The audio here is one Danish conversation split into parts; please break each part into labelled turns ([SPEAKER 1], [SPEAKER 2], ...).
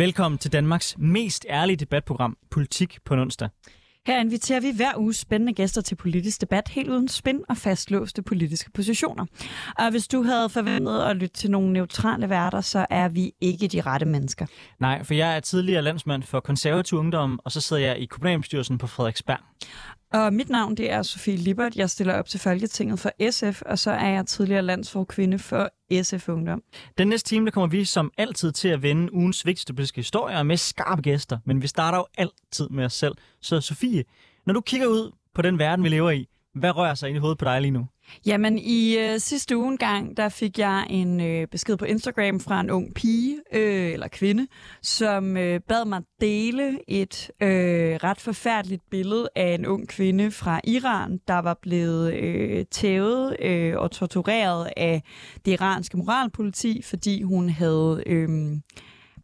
[SPEAKER 1] Velkommen til Danmarks mest ærlige debatprogram, Politik på onsdag.
[SPEAKER 2] Her inviterer vi hver uge spændende gæster til politisk debat, helt uden spin og fastlåste politiske positioner. Og hvis du havde forventet at lytte til nogle neutrale værter, så er vi ikke de rette mennesker.
[SPEAKER 1] Nej, for jeg er tidligere landsmand for konservativ ungdom, og så sidder jeg i kommunalbestyrelsen på Frederiksberg.
[SPEAKER 2] Og mit navn det er Sofie Libert. Jeg stiller op til Folketinget for SF, og så er jeg tidligere landsforkvinde for SF Ungdom.
[SPEAKER 1] Den næste time der kommer vi som altid til at vende ugens vigtigste politiske historier med skarpe gæster, men vi starter jo altid med os selv. Så Sofie, når du kigger ud på den verden, vi lever i, hvad rører sig ind i hovedet på dig lige nu?
[SPEAKER 2] Jamen, i øh, sidste uge gang, der fik jeg en øh, besked på Instagram fra en ung pige, øh, eller kvinde, som øh, bad mig dele et øh, ret forfærdeligt billede af en ung kvinde fra Iran, der var blevet øh, tævet øh, og tortureret af det iranske moralpoliti, fordi hun havde... Øh,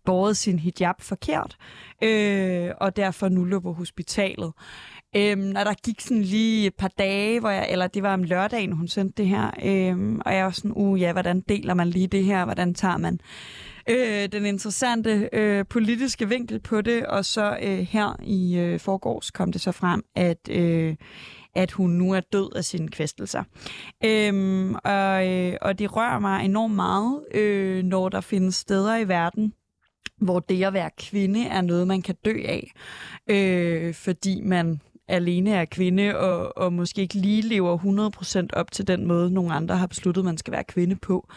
[SPEAKER 2] båret sin hijab forkert, øh, og derfor nu lå på hospitalet. Øhm, og der gik sådan lige et par dage, hvor jeg, eller det var om lørdagen, hun sendte det her, øhm, og jeg var sådan, uh ja, hvordan deler man lige det her, hvordan tager man øh, den interessante øh, politiske vinkel på det, og så øh, her i øh, forgårs kom det så frem, at øh, at hun nu er død af sine kvæstelser. Øhm, og, øh, og det rører mig enormt meget, øh, når der findes steder i verden, hvor det at være kvinde er noget, man kan dø af, øh, fordi man alene er kvinde, og, og måske ikke lige lever 100% op til den måde, nogle andre har besluttet, man skal være kvinde på.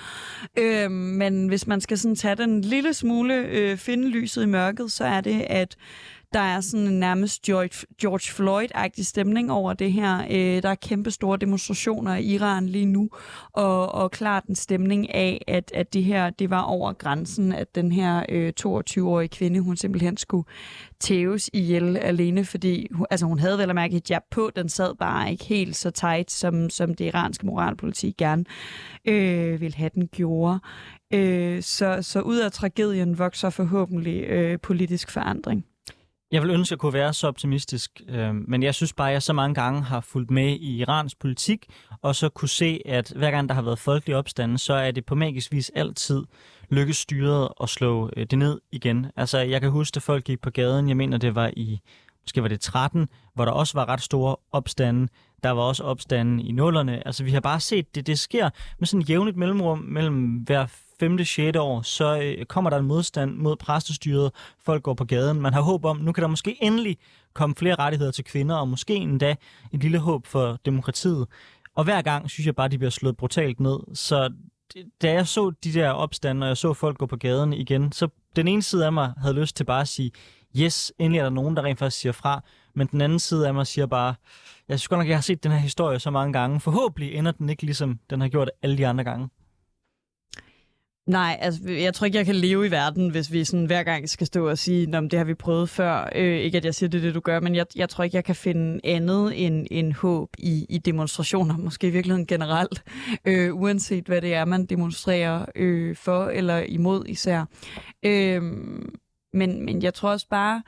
[SPEAKER 2] Øh, men hvis man skal sådan tage den lille smule, øh, finde lyset i mørket, så er det, at der er sådan en nærmest George, George Floyd-agtig stemning over det her. Øh, der er kæmpe store demonstrationer i Iran lige nu, og, og klart en stemning af, at, at det her det var over grænsen, at den her øh, 22-årige kvinde, hun simpelthen skulle tæves ihjel alene, fordi altså, hun havde vel at mærke hijab på, den sad bare ikke helt så tight, som, som det iranske moralpoliti gerne øh, ville have den gjorde. Øh, så, så ud af tragedien vokser forhåbentlig øh, politisk forandring.
[SPEAKER 1] Jeg vil ønske, at jeg kunne være så optimistisk, øh, men jeg synes bare, at jeg så mange gange har fulgt med i Irans politik, og så kunne se, at hver gang der har været folkelig opstande, så er det på magisk vis altid lykkes styret at slå øh, det ned igen. Altså, jeg kan huske, at folk gik på gaden, jeg mener, det var i, måske var det 13, hvor der også var ret store opstande. Der var også opstande i nullerne. Altså, vi har bare set, det, det sker med sådan et jævnligt mellemrum mellem hver femte, sjette år, så øh, kommer der en modstand mod præstestyret. Folk går på gaden. Man har håb om, nu kan der måske endelig komme flere rettigheder til kvinder, og måske endda et lille håb for demokratiet. Og hver gang synes jeg bare, de bliver slået brutalt ned. Så da jeg så de der opstande, og jeg så folk gå på gaden igen, så den ene side af mig havde lyst til bare at sige, yes, endelig er der nogen, der rent faktisk siger fra. Men den anden side af mig siger bare, jeg synes godt nok, jeg har set den her historie så mange gange. Forhåbentlig ender den ikke ligesom den har gjort alle de andre gange.
[SPEAKER 2] Nej, altså, jeg tror ikke, jeg kan leve i verden, hvis vi sådan hver gang skal stå og sige, at det har vi prøvet før. Øh, ikke at jeg siger, det er det, du gør, men jeg, jeg tror ikke, jeg kan finde andet end, end håb i, i demonstrationer, måske i virkeligheden generelt, øh, uanset hvad det er, man demonstrerer øh, for eller imod især. Øh, men, men jeg tror også bare,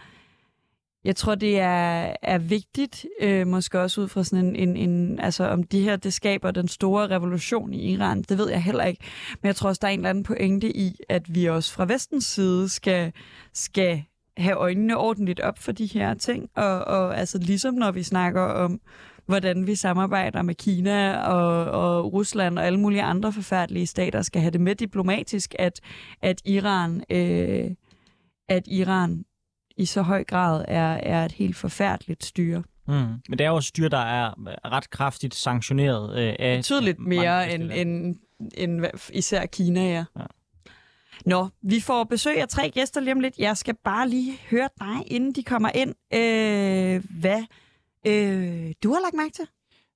[SPEAKER 2] jeg tror, det er, er vigtigt, øh, måske også ud fra sådan en, en, en, altså om de her, det skaber den store revolution i Iran, det ved jeg heller ikke. Men jeg tror også, der er en eller anden pointe i, at vi også fra vestens side skal, skal have øjnene ordentligt op for de her ting. Og, og altså ligesom når vi snakker om, hvordan vi samarbejder med Kina og, og Rusland og alle mulige andre forfærdelige stater, skal have det med diplomatisk, at, at Iran... Øh, at Iran i så høj grad er, er et helt forfærdeligt styre.
[SPEAKER 1] Mm. Men det er jo et styre, der er ret kraftigt sanktioneret øh, af...
[SPEAKER 2] Betydeligt mere end, end, end især Kina, ja. ja. Nå, vi får besøg af tre gæster lige om lidt. Jeg skal bare lige høre dig, inden de kommer ind, øh, hvad øh, du har lagt mærke til.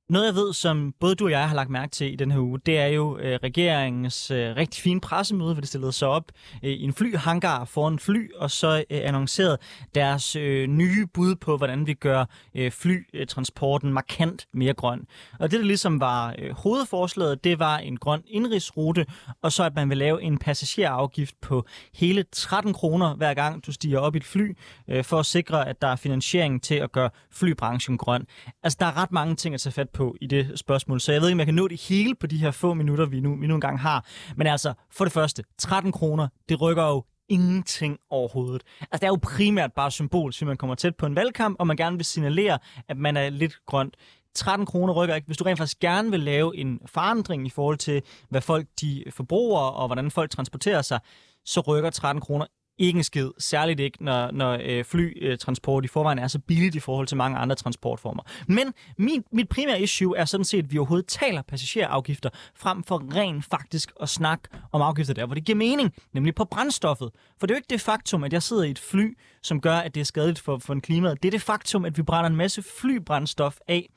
[SPEAKER 1] Noget jeg ved, som både du og jeg har lagt mærke til i den her uge, det er jo øh, regeringens øh, rigtig fine pressemøde, hvor de stillede sig op øh, i en flyhangar foran fly, og så øh, annoncerede deres øh, nye bud på, hvordan vi gør øh, flytransporten markant mere grøn. Og det, der ligesom var øh, hovedforslaget, det var en grøn indrigsrute, og så at man vil lave en passagerafgift på hele 13 kroner hver gang du stiger op i et fly, øh, for at sikre, at der er finansiering til at gøre flybranchen grøn. Altså, der er ret mange ting at tage fat på i det spørgsmål, så jeg ved ikke, om jeg kan nå det hele på de her få minutter, vi nu, vi nu engang har. Men altså, for det første, 13 kroner, det rykker jo ingenting overhovedet. Altså, det er jo primært bare symbol, så man kommer tæt på en valgkamp, og man gerne vil signalere, at man er lidt grønt. 13 kroner rykker ikke. Hvis du rent faktisk gerne vil lave en forandring i forhold til, hvad folk de forbruger, og hvordan folk transporterer sig, så rykker 13 kroner ikke en skid. Særligt ikke, når, når øh, flytransport i forvejen er så billigt i forhold til mange andre transportformer. Men min, mit primære issue er sådan set, at vi overhovedet taler passagerafgifter, frem for rent faktisk at snakke om afgifter der, hvor det giver mening, nemlig på brændstoffet. For det er jo ikke det faktum, at jeg sidder i et fly, som gør, at det er skadeligt for, for en klimaet. Det er det faktum, at vi brænder en masse flybrændstof af.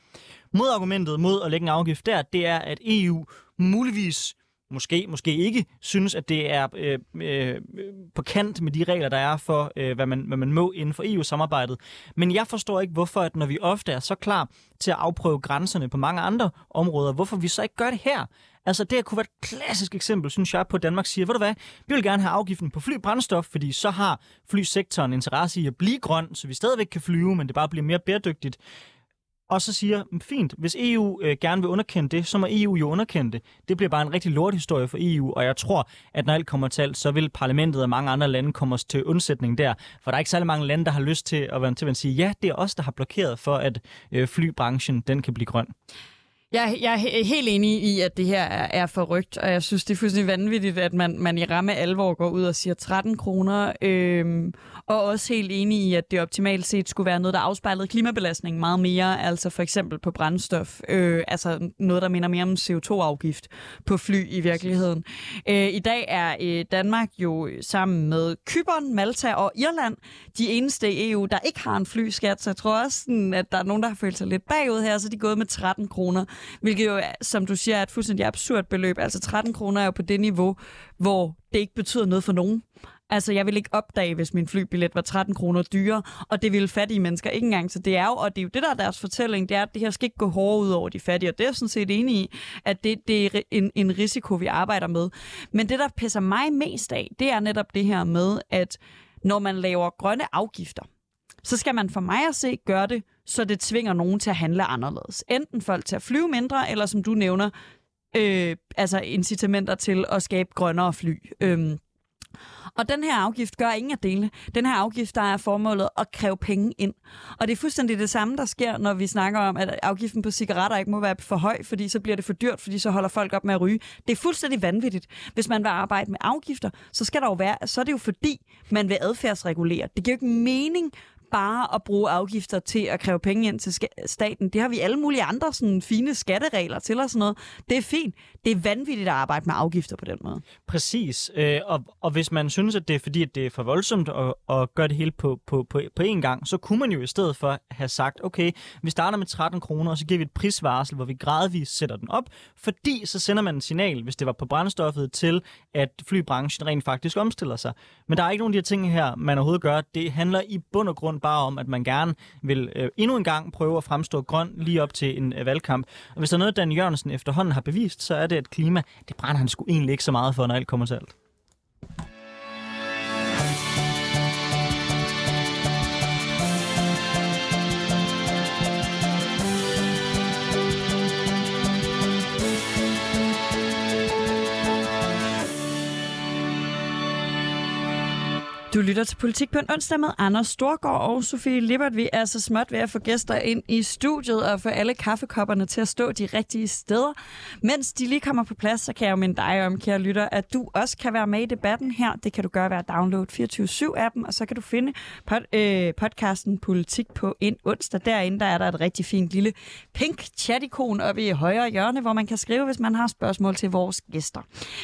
[SPEAKER 1] Modargumentet mod at lægge en afgift der, det er, at EU muligvis måske, måske ikke, synes, at det er øh, øh, på kant med de regler, der er for, øh, hvad, man, hvad man må inden for EU-samarbejdet. Men jeg forstår ikke, hvorfor, at når vi ofte er så klar til at afprøve grænserne på mange andre områder, hvorfor vi så ikke gør det her. Altså, det kunne være et klassisk eksempel, synes jeg, på at Danmark siger, ved du hvad, vi vil gerne have afgiften på flybrændstof, fordi så har flysektoren interesse i at blive grøn, så vi stadigvæk kan flyve, men det bare bliver mere bæredygtigt og så siger, mm, fint, hvis EU øh, gerne vil underkende det, så må EU jo underkende det. Det bliver bare en rigtig lorthistorie for EU, og jeg tror, at når alt kommer til alt, så vil parlamentet og mange andre lande komme os til undsætning der. For der er ikke særlig mange lande, der har lyst til at være til at sige, ja, det er os, der har blokeret for, at øh, flybranchen den kan blive grøn.
[SPEAKER 2] Jeg, jeg er helt enig i, at det her er, er forrygt, og jeg synes, det er fuldstændig vanvittigt, at man, man i ramme alvor går ud og siger 13 kroner, øhm, og også helt enig i, at det optimalt set skulle være noget, der afspejlede klimabelastningen meget mere, altså for eksempel på brændstof, øh, altså noget, der minder mere om CO2-afgift på fly i virkeligheden. Øh, I dag er øh, Danmark jo sammen med Kypern, Malta og Irland de eneste i EU, der ikke har en flyskat, så jeg tror også, sådan, at der er nogen, der har følt sig lidt bagud her, så de er gået med 13 kroner hvilket jo, som du siger, er et fuldstændig absurd beløb. Altså 13 kroner er jo på det niveau, hvor det ikke betyder noget for nogen. Altså, jeg vil ikke opdage, hvis min flybillet var 13 kroner dyrere, og det ville fattige mennesker ikke engang. Så det er jo, og det er jo det, der er deres fortælling, det er, at det her skal ikke gå hårdere ud over de fattige, og det er jeg sådan set enig i, at det, det er en, en risiko, vi arbejder med. Men det, der pisser mig mest af, det er netop det her med, at når man laver grønne afgifter, så skal man for mig at se gøre det, så det tvinger nogen til at handle anderledes. Enten folk til at flyve mindre, eller som du nævner, øh, altså incitamenter til at skabe grønnere fly. Øhm, og den her afgift gør ingen af delene. Den her afgift, der er formålet at kræve penge ind. Og det er fuldstændig det samme, der sker, når vi snakker om, at afgiften på cigaretter ikke må være for høj, fordi så bliver det for dyrt, fordi så holder folk op med at ryge. Det er fuldstændig vanvittigt. Hvis man vil arbejde med afgifter, så skal der jo være, så er det jo fordi, man vil adfærdsregulere. Det giver jo ikke mening bare at bruge afgifter til at kræve penge ind til staten. Det har vi alle mulige andre sådan fine skatteregler til og sådan noget. Det er fint. Det er vanvittigt at arbejde med afgifter på den måde.
[SPEAKER 1] Præcis. Øh, og, og hvis man synes, at det er fordi, at det er for voldsomt at, at gøre det hele på, på, på, på én gang, så kunne man jo i stedet for have sagt, okay, vi starter med 13 kroner, og så giver vi et prisvarsel, hvor vi gradvist sætter den op, fordi så sender man en signal, hvis det var på brændstoffet, til at flybranchen rent faktisk omstiller sig. Men der er ikke nogen af de her ting her, man overhovedet gør. Det handler i bund og grund bare om, at man gerne vil øh, endnu en gang prøve at fremstå grøn lige op til en øh, valgkamp. Og hvis der er noget, Dan Jørgensen efterhånden har bevist, så er det, at klima, det brænder han sgu egentlig ikke så meget for, når alt kommer til alt.
[SPEAKER 2] Du lytter til Politik på en onsdag med Anders Storgård og Sofie Lippert. Vi er så småt ved at få gæster ind i studiet og få alle kaffekopperne til at stå de rigtige steder. Mens de lige kommer på plads, så kan jeg jo minde dig om, kære lytter, at du også kan være med i debatten her. Det kan du gøre ved at downloade 24-7-appen, og så kan du finde pod, øh, podcasten Politik på en onsdag. Derinde der er der et rigtig fint lille pink chat-ikon oppe i højre hjørne, hvor man kan skrive, hvis man har spørgsmål til vores gæster.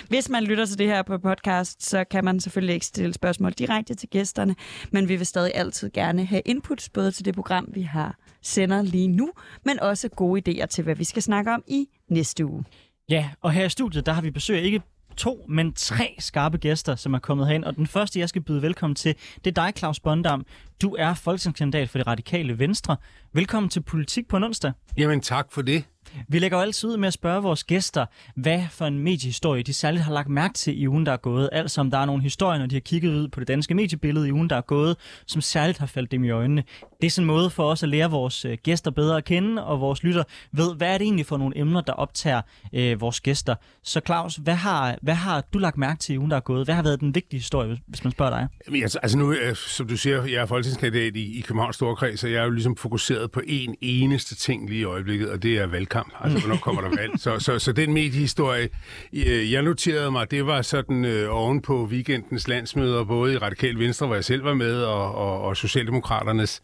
[SPEAKER 2] Hvis man lytter til det her på podcast, så kan man selvfølgelig ikke stille spørgsmål direkte direkte til gæsterne, men vi vil stadig altid gerne have inputs, både til det program, vi har sender lige nu, men også gode idéer til, hvad vi skal snakke om i næste uge.
[SPEAKER 1] Ja, og her i studiet, der har vi besøg ikke to, men tre skarpe gæster, som er kommet herind. Og den første, jeg skal byde velkommen til, det er dig, Claus Bondam. Du er folketingskandidat for det radikale Venstre. Velkommen til Politik på en onsdag.
[SPEAKER 3] Jamen tak for det.
[SPEAKER 1] Vi lægger jo altid ud med at spørge vores gæster, hvad for en mediehistorie de særligt har lagt mærke til i ugen, der er gået. Altså om der er nogle historier, når de har kigget ud på det danske mediebillede i ugen, der er gået, som særligt har faldt dem i øjnene. Det er sådan en måde for os at lære vores øh, gæster bedre at kende, og vores lytter ved, hvad er det egentlig for nogle emner, der optager øh, vores gæster. Så Claus, hvad har, hvad har du lagt mærke til i ugen, der er gået? Hvad har været den vigtige historie, hvis man spørger dig?
[SPEAKER 3] Jamen, altså, altså nu, øh, som du siger, jeg er folketingskandidat i, i Københavns Storkreds, så jeg er jo ligesom fokuseret på én eneste ting lige i øjeblikket, og det er valgkamp. Altså, hvornår kommer der valg? Så, så, så den mediehistorie, øh, jeg noterede mig, det var sådan øh, oven på weekendens landsmøder, både i Radikal Venstre, hvor jeg selv var med, og, og, og Socialdemokraternes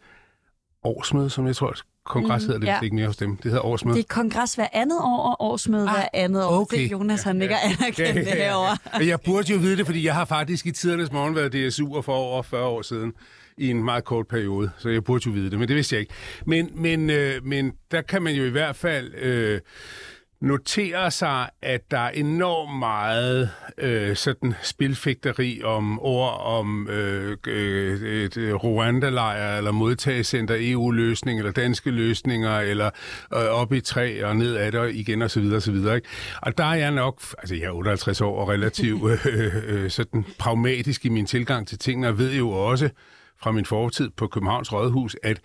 [SPEAKER 3] årsmøde, som jeg tror, kongres hedder det,
[SPEAKER 2] ja.
[SPEAKER 3] ja. ikke mere hos dem. Det hedder årsmøde.
[SPEAKER 2] Det er kongres hver andet år, og årsmøde ah, hver andet år.
[SPEAKER 3] okay.
[SPEAKER 2] Det Jonas, han ikke ja, anerkendt det herovre.
[SPEAKER 3] Og jeg burde jo vide det, fordi jeg har faktisk i tidernes morgen været DSU'er for over 40 år siden i en meget kort periode, så jeg burde jo vide det, men det vidste jeg ikke. Men, men, øh, men der kan man jo i hvert fald øh, notere sig, at der er enormt meget øh, sådan spilfægteri om ord om øh, øh, et øh, Rwanda-lejr, eller modtagecenter, EU-løsning, eller danske løsninger, eller øh, op i træ og ned af det igen, og så videre, og så videre. Ikke? Og der er jeg nok, altså jeg er 58 år og relativt øh, øh, øh, sådan pragmatisk i min tilgang til tingene, og ved jo også, fra min fortid på Københavns Rådhus, at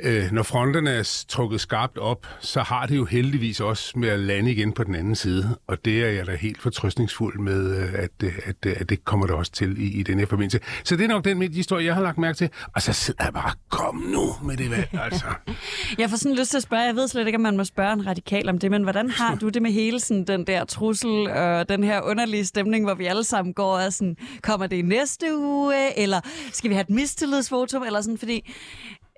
[SPEAKER 3] øh, når fronterne er trukket skarpt op, så har det jo heldigvis også med at lande igen på den anden side. Og det er jeg da helt fortrøstningsfuld med, øh, at, øh, at, at, at det kommer der også til i, i den her forbindelse. Så det er nok den historie, jeg har lagt mærke til. Og så sidder jeg bare, kom nu med det valg, altså.
[SPEAKER 2] Jeg får sådan lyst til at spørge, jeg ved slet ikke, om man må spørge en radikal om det, men hvordan har du det med hele sådan, den der trussel og den her underlige stemning, hvor vi alle sammen går og er sådan, kommer det i næste uge, eller skal vi have et mistillidsvotum, eller sådan, fordi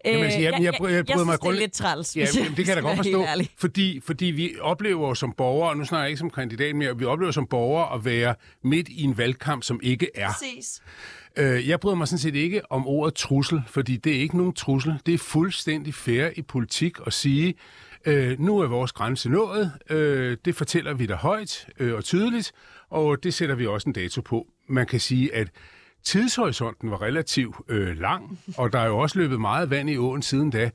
[SPEAKER 3] Jamen, altså, jeg, jeg, jeg, jeg, jeg,
[SPEAKER 2] jeg
[SPEAKER 3] mig
[SPEAKER 2] synes, det er lidt træls.
[SPEAKER 3] Ja,
[SPEAKER 2] hvis jeg
[SPEAKER 3] men det kan jeg da godt forstå, fordi, fordi vi oplever som borgere, og nu snakker jeg ikke som kandidat mere, vi oplever som borgere at være midt i en valgkamp, som ikke er.
[SPEAKER 2] Præcis.
[SPEAKER 3] Øh, jeg bryder mig sådan set ikke om ordet trussel, fordi det er ikke nogen trussel. Det er fuldstændig fair i politik at sige, øh, nu er vores grænse nået, øh, det fortæller vi dig højt øh, og tydeligt, og det sætter vi også en dato på. Man kan sige, at tidshorisonten var relativt øh, lang, og der er jo også løbet meget vand i åen siden da.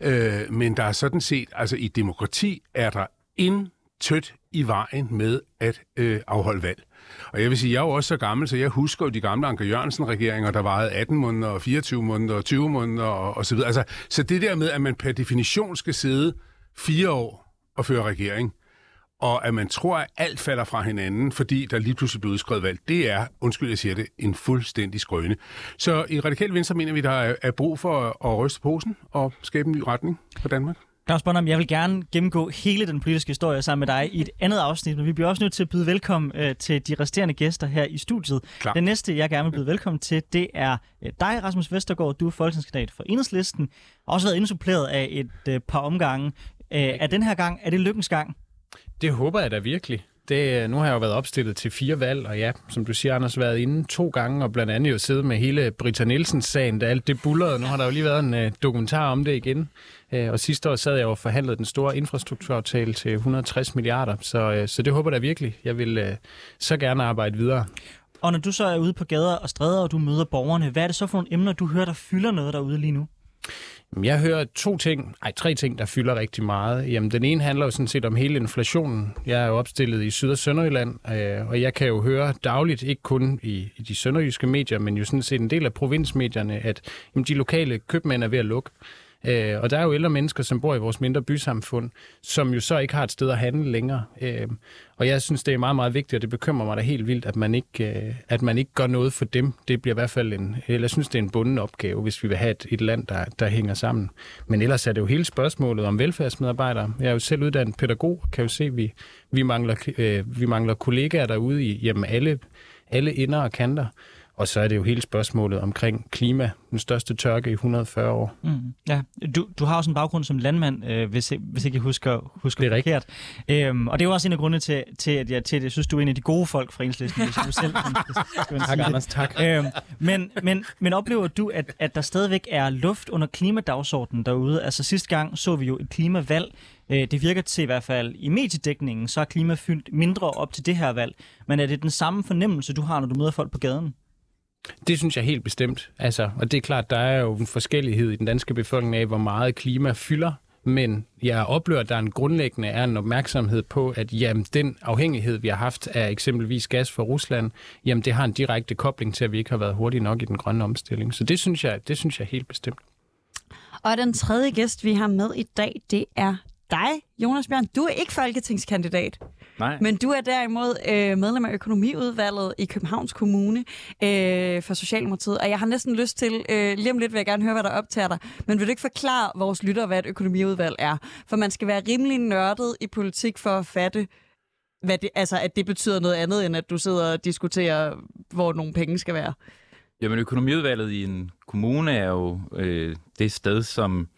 [SPEAKER 3] Øh, men der er sådan set, altså i demokrati er der intet i vejen med at øh, afholde valg. Og jeg vil sige, jeg er jo også så gammel, så jeg husker jo de gamle Anker Jørgensen-regeringer, der varede 18 måneder, og 24 måneder, og 20 måneder og, og så videre. Altså, så det der med, at man per definition skal sidde fire år og føre regering, og at man tror, at alt falder fra hinanden, fordi der lige pludselig bliver udskrevet valg, det er, undskyld jeg siger det, en fuldstændig skrøne. Så i Radikal Venstre mener vi, der er, brug for at, ryste posen og skabe en ny retning for Danmark.
[SPEAKER 1] Claus Bonham, jeg vil gerne gennemgå hele den politiske historie sammen med dig i et andet afsnit, men vi bliver også nødt til at byde velkommen øh, til de resterende gæster her i studiet.
[SPEAKER 3] Klar.
[SPEAKER 1] Den næste, jeg gerne vil byde velkommen til, det er øh, dig, Rasmus Vestergaard. Du er folketingskandidat for Enhedslisten. Også været indsuppleret af et øh, par omgange. Øh, er den her gang, er det lykkens gang?
[SPEAKER 4] Det håber jeg da virkelig. Det, øh, nu har jeg jo været opstillet til fire valg, og ja, som du siger, Anders, været inde to gange, og blandt andet jo siddet med hele Britta Nielsens sagen, da alt det bullerede. Nu har der jo lige været en uh, dokumentar om det igen. Uh, og sidste år sad jeg og forhandlede den store infrastrukturaftale til 160 milliarder, så, uh, så det håber jeg da virkelig. Jeg vil uh, så gerne arbejde videre.
[SPEAKER 1] Og når du så er ude på gader og stræder, og du møder borgerne, hvad er det så for nogle emner, du hører, der fylder noget derude lige nu?
[SPEAKER 4] Øhm, jeg hører to ting, ej, tre ting, der fylder rigtig meget. Jamen, den ene handler jo sådan set om hele inflationen. Jeg er jo opstillet i Syd- og Sønderjylland, øh, og jeg kan jo høre dagligt, ikke kun i, i de sønderjyske medier, men jo sådan set en del af provinsmedierne, at jamen, de lokale købmænd er ved at lukke. Øh, og der er jo ældre mennesker, som bor i vores mindre bysamfund, som jo så ikke har et sted at handle længere. Øh, og jeg synes, det er meget, meget vigtigt, og det bekymrer mig da helt vildt, at man ikke, øh, at man ikke gør noget for dem. Det bliver i hvert fald en, eller jeg synes, det er en bunden opgave, hvis vi vil have et, et land, der, der hænger sammen. Men ellers er det jo hele spørgsmålet om velfærdsmedarbejdere. Jeg er jo selv uddannet pædagog, og kan jo se, at vi, vi, mangler, øh, vi mangler kollegaer derude i jamen alle, alle inder og kanter. Og så er det jo hele spørgsmålet omkring klima, den største tørke i 140 år.
[SPEAKER 1] Mm, ja, du, du har også en baggrund som landmand, øh, hvis, hvis ikke jeg husker, husker
[SPEAKER 4] Det er
[SPEAKER 1] forkert. Øhm, og det er jo også en af grundene til, til, at jeg, til, jeg synes, du er en af de gode folk fra Enhedslisten, hvis jeg selv
[SPEAKER 4] Tak, Anders. Tak.
[SPEAKER 1] Øhm, men, men, men oplever du, at, at der stadigvæk er luft under klimadagsordenen derude? Altså sidste gang så vi jo et klimavalg. Øh, det virker til i hvert fald i mediedækningen, så er klima fyldt mindre op til det her valg. Men er det den samme fornemmelse, du har, når du møder folk på gaden?
[SPEAKER 4] Det synes jeg helt bestemt. Altså, og det er klart, der er jo en forskellighed i den danske befolkning af, hvor meget klima fylder. Men jeg oplever, at der er en grundlæggende er en opmærksomhed på, at jamen, den afhængighed, vi har haft af eksempelvis gas fra Rusland, jamen, det har en direkte kobling til, at vi ikke har været hurtige nok i den grønne omstilling. Så det synes jeg, det synes jeg helt bestemt.
[SPEAKER 2] Og den tredje gæst, vi har med i dag, det er dig, Jonas Bjørn. Du er ikke folketingskandidat.
[SPEAKER 5] Nej.
[SPEAKER 2] Men du er derimod øh, medlem af økonomiudvalget i Københavns Kommune øh, for Socialdemokratiet, og jeg har næsten lyst til, øh, lige om lidt vil jeg gerne høre, hvad der optager dig, men vil du ikke forklare vores lyttere, hvad et økonomiudvalg er? For man skal være rimelig nørdet i politik for at fatte, hvad det, altså, at det betyder noget andet, end at du sidder og diskuterer, hvor nogle penge skal være.
[SPEAKER 5] Jamen, økonomiudvalget i en kommune er jo øh, det sted, som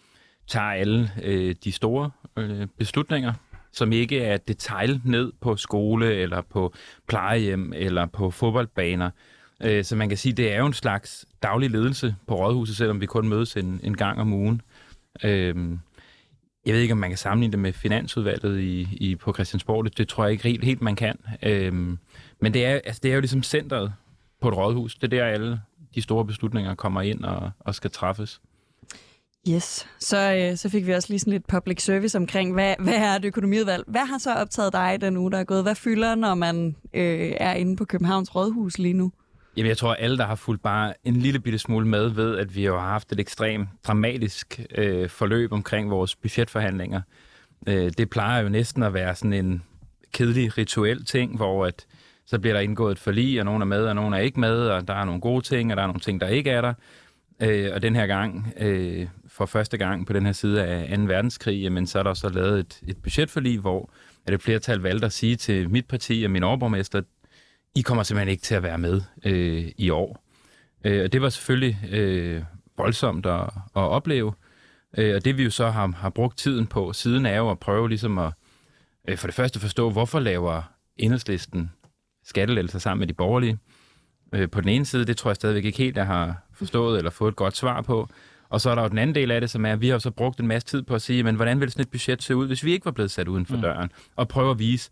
[SPEAKER 5] tager alle øh, de store øh, beslutninger, som ikke er detail ned på skole, eller på plejehjem, eller på fodboldbaner. Øh, så man kan sige, det er jo en slags daglig ledelse på Rådhuset, selvom vi kun mødes en, en gang om ugen. Øh, jeg ved ikke, om man kan sammenligne det med finansudvalget i, i, på Christiansborg. Det, det tror jeg ikke helt, helt man kan. Øh, men det er, altså, det er jo ligesom centret på et rådhus. Det er der, alle de store beslutninger kommer ind og, og skal træffes.
[SPEAKER 2] Yes, så, øh, så fik vi også lige sådan lidt public service omkring, hvad, hvad er et økonomiudvalg? Hvad har så optaget dig den uge, der er gået? Hvad fylder, når man øh, er inde på Københavns Rådhus lige nu?
[SPEAKER 5] Jamen, jeg tror, at alle, der har fulgt bare en lille bitte smule med, ved, at vi jo har haft et ekstremt dramatisk øh, forløb omkring vores budgetforhandlinger. Øh, det plejer jo næsten at være sådan en kedelig rituel ting, hvor at, så bliver der indgået et forlig, og nogen er med, og nogen er ikke med, og der er nogle gode ting, og der er nogle ting, der ikke er der. Øh, og den her gang, øh, for første gang på den her side af 2. verdenskrig, jamen, så er der så lavet et, et budgetforlig, hvor at et flertal valgte at sige til mit parti og min overborgmester, I kommer simpelthen ikke til at være med øh, i år. Øh, og det var selvfølgelig øh, voldsomt at, at opleve. Øh, og det vi jo så har, har brugt tiden på siden er jo at prøve ligesom at øh, for det første forstå, hvorfor laver enhedslisten skattelettelser sammen med de borgerlige. Øh, på den ene side, det tror jeg stadigvæk ikke helt, jeg har forstået eller fået et godt svar på. Og så er der jo den anden del af det, som er, at vi har så brugt en masse tid på at sige, men hvordan ville sådan et budget se ud, hvis vi ikke var blevet sat uden for mm. døren? Og prøve at vise,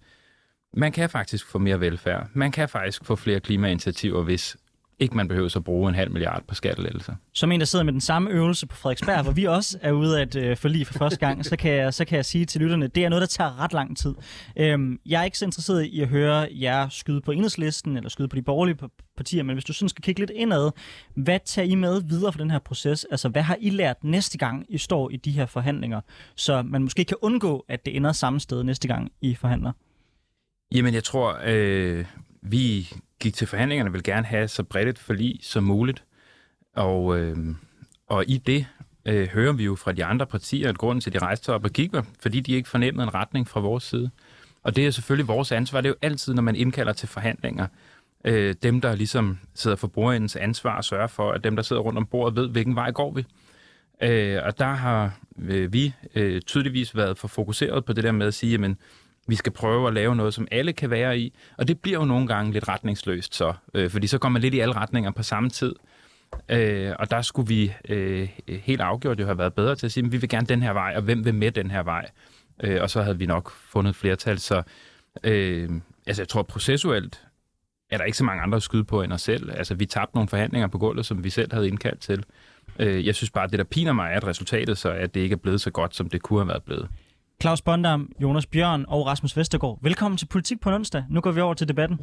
[SPEAKER 5] man kan faktisk få mere velfærd. Man kan faktisk få flere klimainitiativer, hvis ikke man behøver at bruge en halv milliard på skattelettelser.
[SPEAKER 1] Som en, der sidder med den samme øvelse på Frederiksberg, hvor vi også er ude af et øh, forlig for første gang, så kan, jeg, så kan jeg sige til lytterne, det er noget, der tager ret lang tid. Øhm, jeg er ikke så interesseret i at høre jer skyde på enhedslisten, eller skyde på de borgerlige partier, men hvis du sådan skal kigge lidt indad, hvad tager I med videre for den her proces? Altså, hvad har I lært næste gang, I står i de her forhandlinger, så man måske kan undgå, at det ender samme sted næste gang, I forhandler?
[SPEAKER 5] Jamen, jeg tror, øh, vi gik til forhandlingerne vil gerne have så bredt et forlig som muligt. Og, øh, og i det øh, hører vi jo fra de andre partier, at grunden til, at de rejste op og gik, var, fordi de ikke fornemmede en retning fra vores side. Og det er selvfølgelig vores ansvar. Det er jo altid, når man indkalder til forhandlinger, øh, dem, der ligesom sidder for bordendens ansvar og sørger for, at dem, der sidder rundt om bordet, ved, hvilken vej går vi. Øh, og der har øh, vi øh, tydeligvis været for fokuseret på det der med at sige, jamen, vi skal prøve at lave noget, som alle kan være i. Og det bliver jo nogle gange lidt retningsløst så, øh, fordi så kommer man lidt i alle retninger på samme tid. Øh, og der skulle vi øh, helt afgjort jo have været bedre til at sige, at vi vil gerne den her vej, og hvem vil med den her vej? Øh, og så havde vi nok fundet flertal. Så øh, altså, jeg tror processuelt er der ikke så mange andre at skyde på end os selv. Altså, vi tabte nogle forhandlinger på gulvet, som vi selv havde indkaldt til. Øh, jeg synes bare, at det, der piner mig, er, at resultatet så er, at det ikke er blevet så godt, som det kunne have været blevet.
[SPEAKER 1] Claus Bondam, Jonas Bjørn og Rasmus Vestergaard. Velkommen til Politik på onsdag. Nu går vi over til debatten.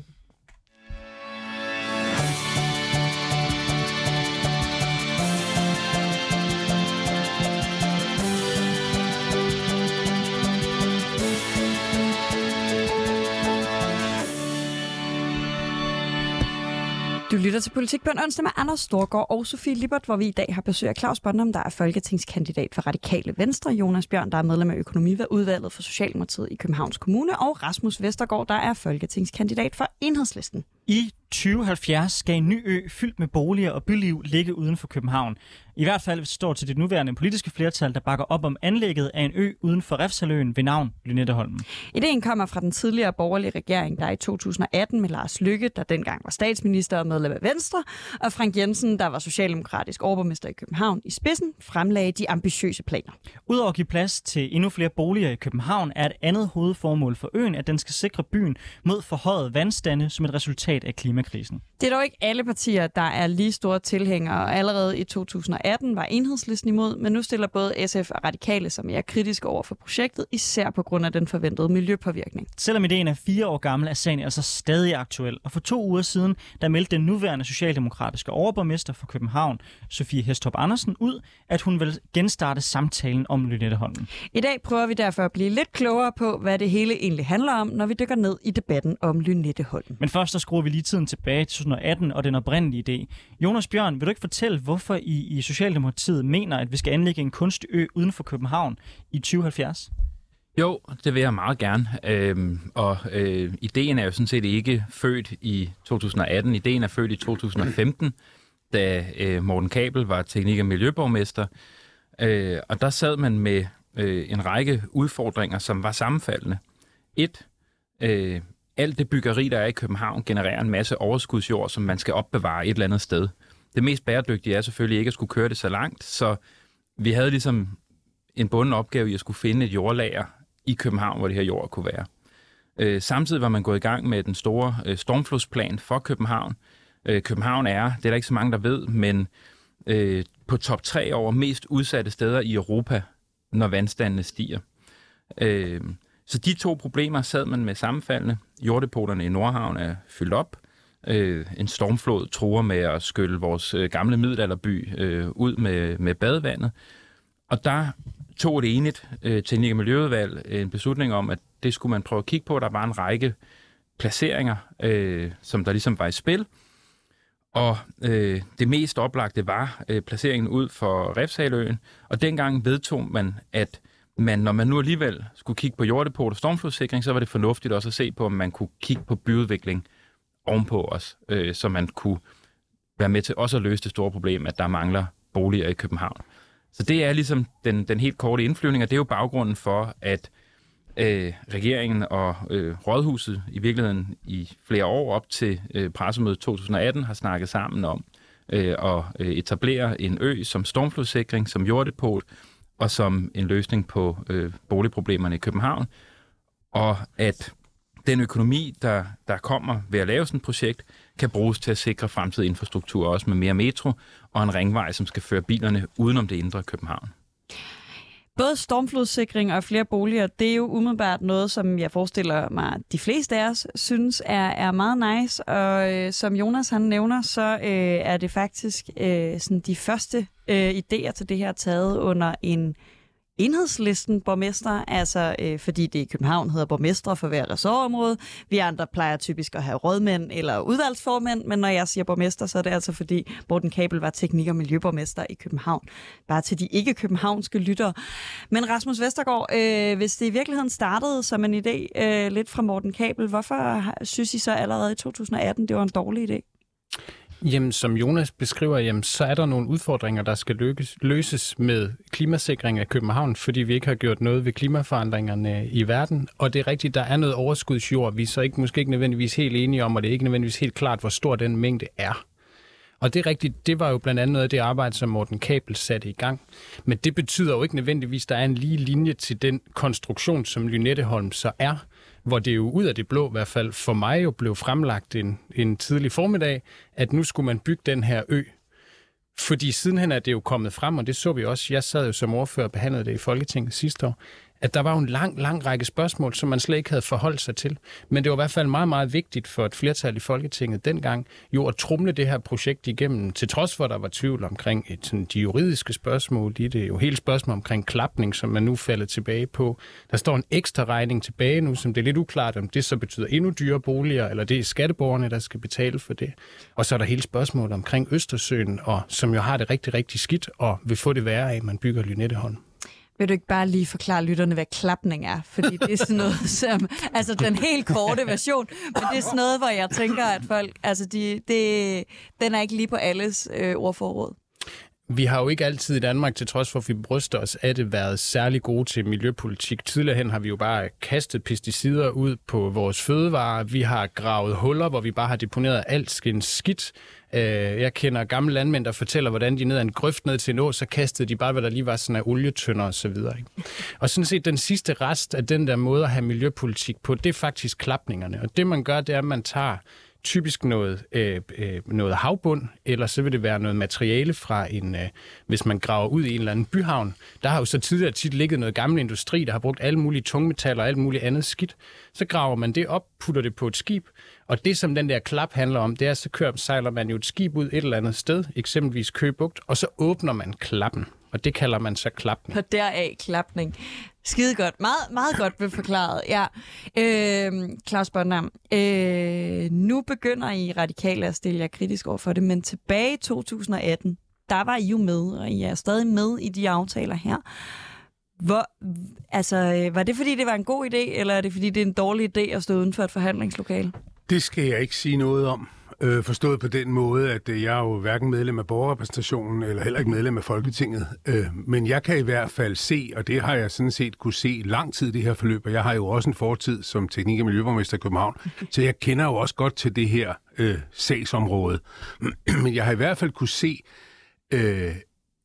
[SPEAKER 2] Du lytter til Politik på en onsdag med Anders Storgård og Sofie Libert, hvor vi i dag har besøg af Claus Bondam, der er folketingskandidat for Radikale Venstre, Jonas Bjørn, der er medlem af økonomiudvalget for Socialdemokratiet i Københavns Kommune, og Rasmus Vestergaard, der er folketingskandidat for Enhedslisten.
[SPEAKER 1] I 2070 skal en ny ø fyldt med boliger og byliv ligge uden for København. I hvert fald hvis det står til det nuværende politiske flertal, der bakker op om anlægget af en ø uden for Refsaløen ved navn Lynetteholmen.
[SPEAKER 2] Ideen kommer fra den tidligere borgerlige regering, der i 2018 med Lars Lykke, der dengang var statsminister og medlem af Venstre, og Frank Jensen, der var socialdemokratisk overborgmester i København i spidsen, fremlagde de ambitiøse planer.
[SPEAKER 1] Udover at give plads til endnu flere boliger i København, er et andet hovedformål for øen, at den skal sikre byen mod forhøjet vandstande som et resultat af klimakrisen.
[SPEAKER 2] Det er dog ikke alle partier, der er lige store tilhængere, og allerede i 2018 var enhedslisten imod, men nu stiller både SF og Radikale sig mere kritiske over for projektet, især på grund af den forventede miljøpåvirkning.
[SPEAKER 1] Selvom ideen er fire år gammel, er sagen altså stadig aktuel. Og for to uger siden, der meldte den nuværende socialdemokratiske overborgmester for København, Sofie Hestorp Andersen, ud, at hun vil genstarte samtalen om Lynetteholmen.
[SPEAKER 2] I dag prøver vi derfor at blive lidt klogere på, hvad det hele egentlig handler om, når vi dykker ned i debatten om Lynetteholmen.
[SPEAKER 1] Men først så skruer vi lige tiden tilbage til 2018 og den oprindelige idé. Jonas Bjørn, vil du ikke fortælle, hvorfor I i Socialdemokratiet mener, at vi skal anlægge en kunstig ø uden for København i 2070?
[SPEAKER 5] Jo, det vil jeg meget gerne. Øhm, og øh, ideen er jo sådan set ikke født i 2018. Ideen er født i 2015, da øh, Morten Kabel var teknik- og miljøborgmester. Øh, og der sad man med øh, en række udfordringer, som var sammenfaldende. Et, øh, alt det byggeri, der er i København, genererer en masse overskudsjord, som man skal opbevare et eller andet sted. Det mest bæredygtige er selvfølgelig ikke at skulle køre det så langt, så vi havde ligesom en bunden opgave i at skulle finde et jordlager i København, hvor det her jord kunne være. Øh, samtidig var man gået i gang med den store øh, stormflodsplan for København. Øh, København er, det er der ikke så mange, der ved, men øh, på top 3 over mest udsatte steder i Europa, når vandstandene stiger. Øh, så de to problemer sad man med sammenfaldende. Jorddepoterne i Nordhavn er fyldt op. Øh, en stormflod truer med at skylle vores øh, gamle middelalderby øh, ud med, med badevandet. Og der tog et enigt øh, teknik- og miljøudvalg øh, en beslutning om, at det skulle man prøve at kigge på. Der var en række placeringer, øh, som der ligesom var i spil. Og øh, det mest oplagte var øh, placeringen ud for Refshaløen. Og dengang vedtog man, at men når man nu alligevel skulle kigge på jorddepot og stormflodssikring, så var det fornuftigt også at se på, om man kunne kigge på byudvikling ovenpå os, øh, så man kunne være med til også at løse det store problem, at der mangler boliger i København. Så det er ligesom den, den helt korte indflyvning, og det er jo baggrunden for, at øh, regeringen og øh, Rådhuset i virkeligheden i flere år op til øh, pressemødet 2018 har snakket sammen om øh, at øh, etablere en ø som stormflodssikring, som jorddepot, og som en løsning på øh, boligproblemerne i København. Og at den økonomi, der, der kommer ved at lave sådan et projekt, kan bruges til at sikre fremtidig infrastruktur, også med mere metro og en ringvej, som skal føre bilerne udenom det indre København.
[SPEAKER 2] Både stormflodssikring og flere boliger, det er jo umiddelbart noget, som jeg forestiller mig, at de fleste af os synes er, er meget nice. Og øh, som Jonas han nævner, så øh, er det faktisk øh, sådan de første øh, idéer til det her taget under en enhedslisten borgmester, altså øh, fordi det i København hedder borgmestre for hver ressortområde. Vi andre plejer typisk at have rådmænd eller udvalgsformænd, men når jeg siger borgmester, så er det altså fordi Morten Kabel var teknik- og miljøborgmester i København. Bare til de ikke-københavnske lyttere. Men Rasmus Vestergaard, øh, hvis det i virkeligheden startede som en idé øh, lidt fra Morten Kabel, hvorfor synes I så allerede i 2018, det var en dårlig idé?
[SPEAKER 4] Jamen, som Jonas beskriver, jamen, så er der nogle udfordringer, der skal lykkes, løses med klimasikring af København, fordi vi ikke har gjort noget ved klimaforandringerne i verden. Og det er rigtigt, der er noget overskudsjord, vi er så ikke, måske ikke nødvendigvis helt enige om, og det er ikke nødvendigvis helt klart, hvor stor den mængde er. Og det er rigtigt, det var jo blandt andet noget af det arbejde, som Morten Kabel satte i gang. Men det betyder jo ikke nødvendigvis, at der er en lige linje til den konstruktion, som Lynetteholm så er hvor det jo ud af det blå, i hvert fald for mig jo blev fremlagt en, en tidlig formiddag, at nu skulle man bygge den her ø. Fordi sidenhen er det jo kommet frem, og det så vi også. Jeg sad jo som ordfører og behandlede det i Folketinget sidste år, at der var en lang, lang række spørgsmål, som man slet ikke havde forholdt sig til. Men det var i hvert fald meget, meget vigtigt for et flertal i Folketinget dengang, jo at trumle det her projekt igennem, til trods for, at der var tvivl omkring et, sådan, de juridiske spørgsmål i det. Jo hele spørgsmål omkring klapning, som man nu falder tilbage på. Der står en ekstra regning tilbage nu, som det er lidt uklart, om det så betyder endnu dyre boliger, eller det er skatteborgerne, der skal betale for det. Og så er der hele spørgsmålet omkring Østersøen, og som jo har det rigtig, rigtig skidt, og vil få det værre af, at man bygger Lynetteholm.
[SPEAKER 2] Vil du ikke bare lige forklare lytterne, hvad klapning er? Fordi det er sådan noget som, altså den helt korte version, men det er sådan noget, hvor jeg tænker, at folk, altså de, det, den er ikke lige på alles øh, ordforråd.
[SPEAKER 4] Vi har jo ikke altid i Danmark, til trods for at vi bryster os, af det været særlig gode til miljøpolitik. Tidligere hen har vi jo bare kastet pesticider ud på vores fødevarer. Vi har gravet huller, hvor vi bare har deponeret alt skin skidt. Øh, jeg kender gamle landmænd, der fortæller, hvordan de ned ad en grøft ned til en å, så kastede de bare, hvad der lige var sådan af olietønder og så videre. Ikke? Og sådan set den sidste rest af den der måde at have miljøpolitik på, det er faktisk klapningerne. Og det man gør, det er, at man tager typisk noget, øh, øh, noget havbund, eller så vil det være noget materiale fra en, øh, hvis man graver ud i en eller anden byhavn. Der har jo så tidligere tit ligget noget gammel industri, der har brugt alle mulige tungmetaller og alt muligt andet skidt. Så graver man det op, putter det på et skib, og det, som den der klap handler om, det er, så kører, sejler man jo et skib ud et eller andet sted, eksempelvis Købugt, og så åbner man klappen. Og det kalder man så klapning.
[SPEAKER 2] Og deraf klapning. Skide godt. Meget, meget godt ved forklaret. Ja. Øh, Claus Bondam, øh, nu begynder I radikale at stille jer kritisk over for det, men tilbage i 2018, der var I jo med, og I er stadig med i de aftaler her. Hvor, altså, øh, var det fordi, det var en god idé, eller er det fordi, det er en dårlig idé at stå uden for et forhandlingslokale?
[SPEAKER 3] Det skal jeg ikke sige noget om. Øh, forstået på den måde, at øh, jeg er jo hverken medlem af borgerrepræsentationen, eller heller ikke medlem af Folketinget. Øh, men jeg kan i hvert fald se, og det har jeg sådan set kunne se lang tid det her forløb, og jeg har jo også en fortid som teknik- og miljøborgmester i København, så jeg kender jo også godt til det her øh, sagsområde. men jeg har i hvert fald kunne se, øh,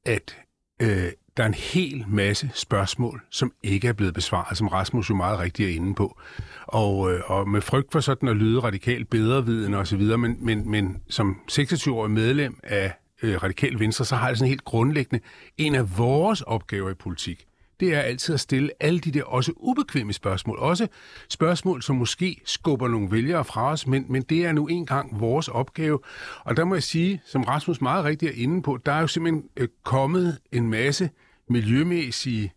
[SPEAKER 3] at øh, der er en hel masse spørgsmål, som ikke er blevet besvaret, som Rasmus jo meget rigtigt er inde på. Og, øh, og med frygt for sådan at lyde radikalt bedreviden og så videre, men, men, men som 26-årig medlem af øh, Radikal Venstre, så har det sådan helt grundlæggende en af vores opgaver i politik, det er altid at stille alle de der også ubekvemme spørgsmål. Også spørgsmål, som måske skubber nogle vælgere fra os, men, men det er nu engang vores opgave. Og der må jeg sige, som Rasmus meget rigtigt er inde på, der er jo simpelthen øh, kommet en masse miljømæssige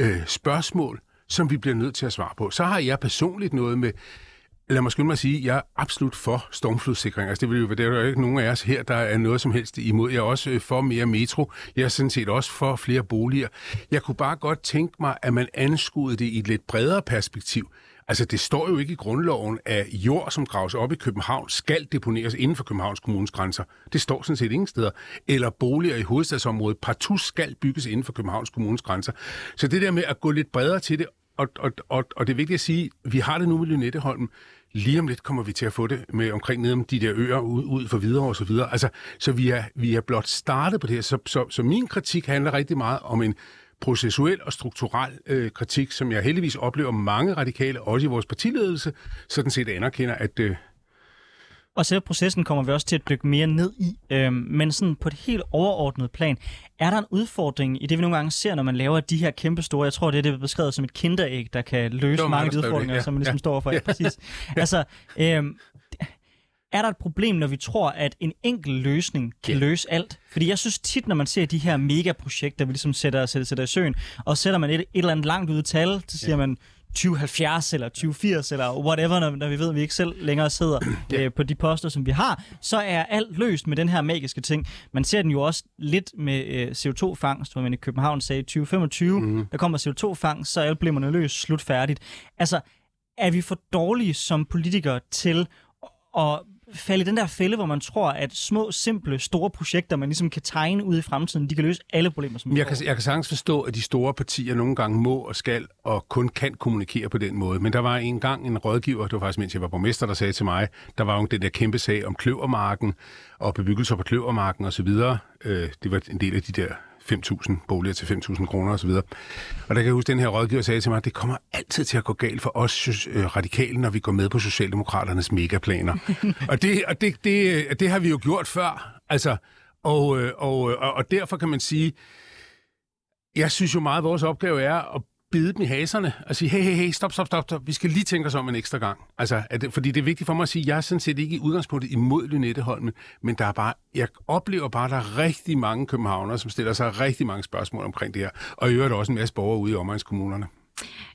[SPEAKER 3] øh, spørgsmål, som vi bliver nødt til at svare på. Så har jeg personligt noget med lad mig skynde mig at sige, at jeg er absolut for stormflodssikring. Altså, det, vil jo, det er jo ikke nogen af os her, der er noget som helst imod. Jeg er også øh, for mere metro. Jeg er sådan set også for flere boliger. Jeg kunne bare godt tænke mig, at man anskuede det i et lidt bredere perspektiv. Altså, det står jo ikke i grundloven, at jord, som graves op i København, skal deponeres inden for Københavns Kommunes grænser. Det står sådan set ingen steder. Eller boliger i hovedstadsområdet partout skal bygges inden for Københavns Kommunes grænser. Så det der med at gå lidt bredere til det, og, og, og, og det er vigtigt at sige, vi har det nu med Lynetteholm. Lige om lidt kommer vi til at få det med omkring nede om de der øer ud, ud for videre og så videre. Altså, så vi er, vi er blot startet på det her. Så, så, så min kritik handler rigtig meget om en processuel og strukturel øh, kritik, som jeg heldigvis oplever mange radikale, også i vores partiledelse, sådan set anerkender, at, øh,
[SPEAKER 1] og selve processen kommer vi også til at dykke mere ned i. Øhm, men sådan på et helt overordnet plan, er der en udfordring i det, vi nogle gange ser, når man laver de her kæmpe store, jeg tror, det er det beskrevet som et kinderæg, der kan løse mange af de udfordringer, det, ja. som man ligesom ja. står for. Ja, præcis. altså, øhm, er der et problem, når vi tror, at en enkelt løsning kan yeah. løse alt? Fordi jeg synes tit, når man ser de her megaprojekter, vi ligesom sætter, sætter, sætter i søen, og sætter man et, et eller andet langt ud i tal, så siger yeah. man, 2070 eller 2080 eller whatever, når, når vi ved, at vi ikke selv længere sidder øh, på de poster, som vi har, så er alt løst med den her magiske ting. Man ser den jo også lidt med øh, CO2-fangst, hvor man i København sagde 2025, mm. der kommer CO2-fangst, så er alt bliver løst, slut færdigt. Altså, er vi for dårlige som politikere til at falde i den der fælde, hvor man tror, at små, simple, store projekter, man ligesom kan tegne ud i fremtiden, de kan løse alle problemer, som
[SPEAKER 3] jeg kan, jeg kan sagtens forstå, at de store partier nogle gange må og skal og kun kan kommunikere på den måde. Men der var en gang en rådgiver, det var faktisk mens jeg var borgmester, der sagde til mig, der var jo den der kæmpe sag om kløvermarken og bebyggelser på kløvermarken osv. Øh, det var en del af de der 5.000 boliger til 5.000 kroner osv. Og der kan jeg huske, at den her rådgiver sagde til mig, at det kommer altid til at gå galt for os øh, radikale, når vi går med på Socialdemokraternes megaplaner. og det, og det, det, det har vi jo gjort før. Altså, og, øh, og, og, og derfor kan man sige, jeg synes jo meget, at vores opgave er at bide dem i haserne og sige, hey, hey, hey, stop, stop, stop, stop. vi skal lige tænke os om en ekstra gang. Altså, er det, fordi det er vigtigt for mig at sige, at jeg er sådan set ikke i udgangspunktet imod Lynetteholmen, men der er bare, jeg oplever bare, at der er rigtig mange københavnere, som stiller sig rigtig mange spørgsmål omkring det her, og i øvrigt også en masse borgere ude i omegnskommunerne.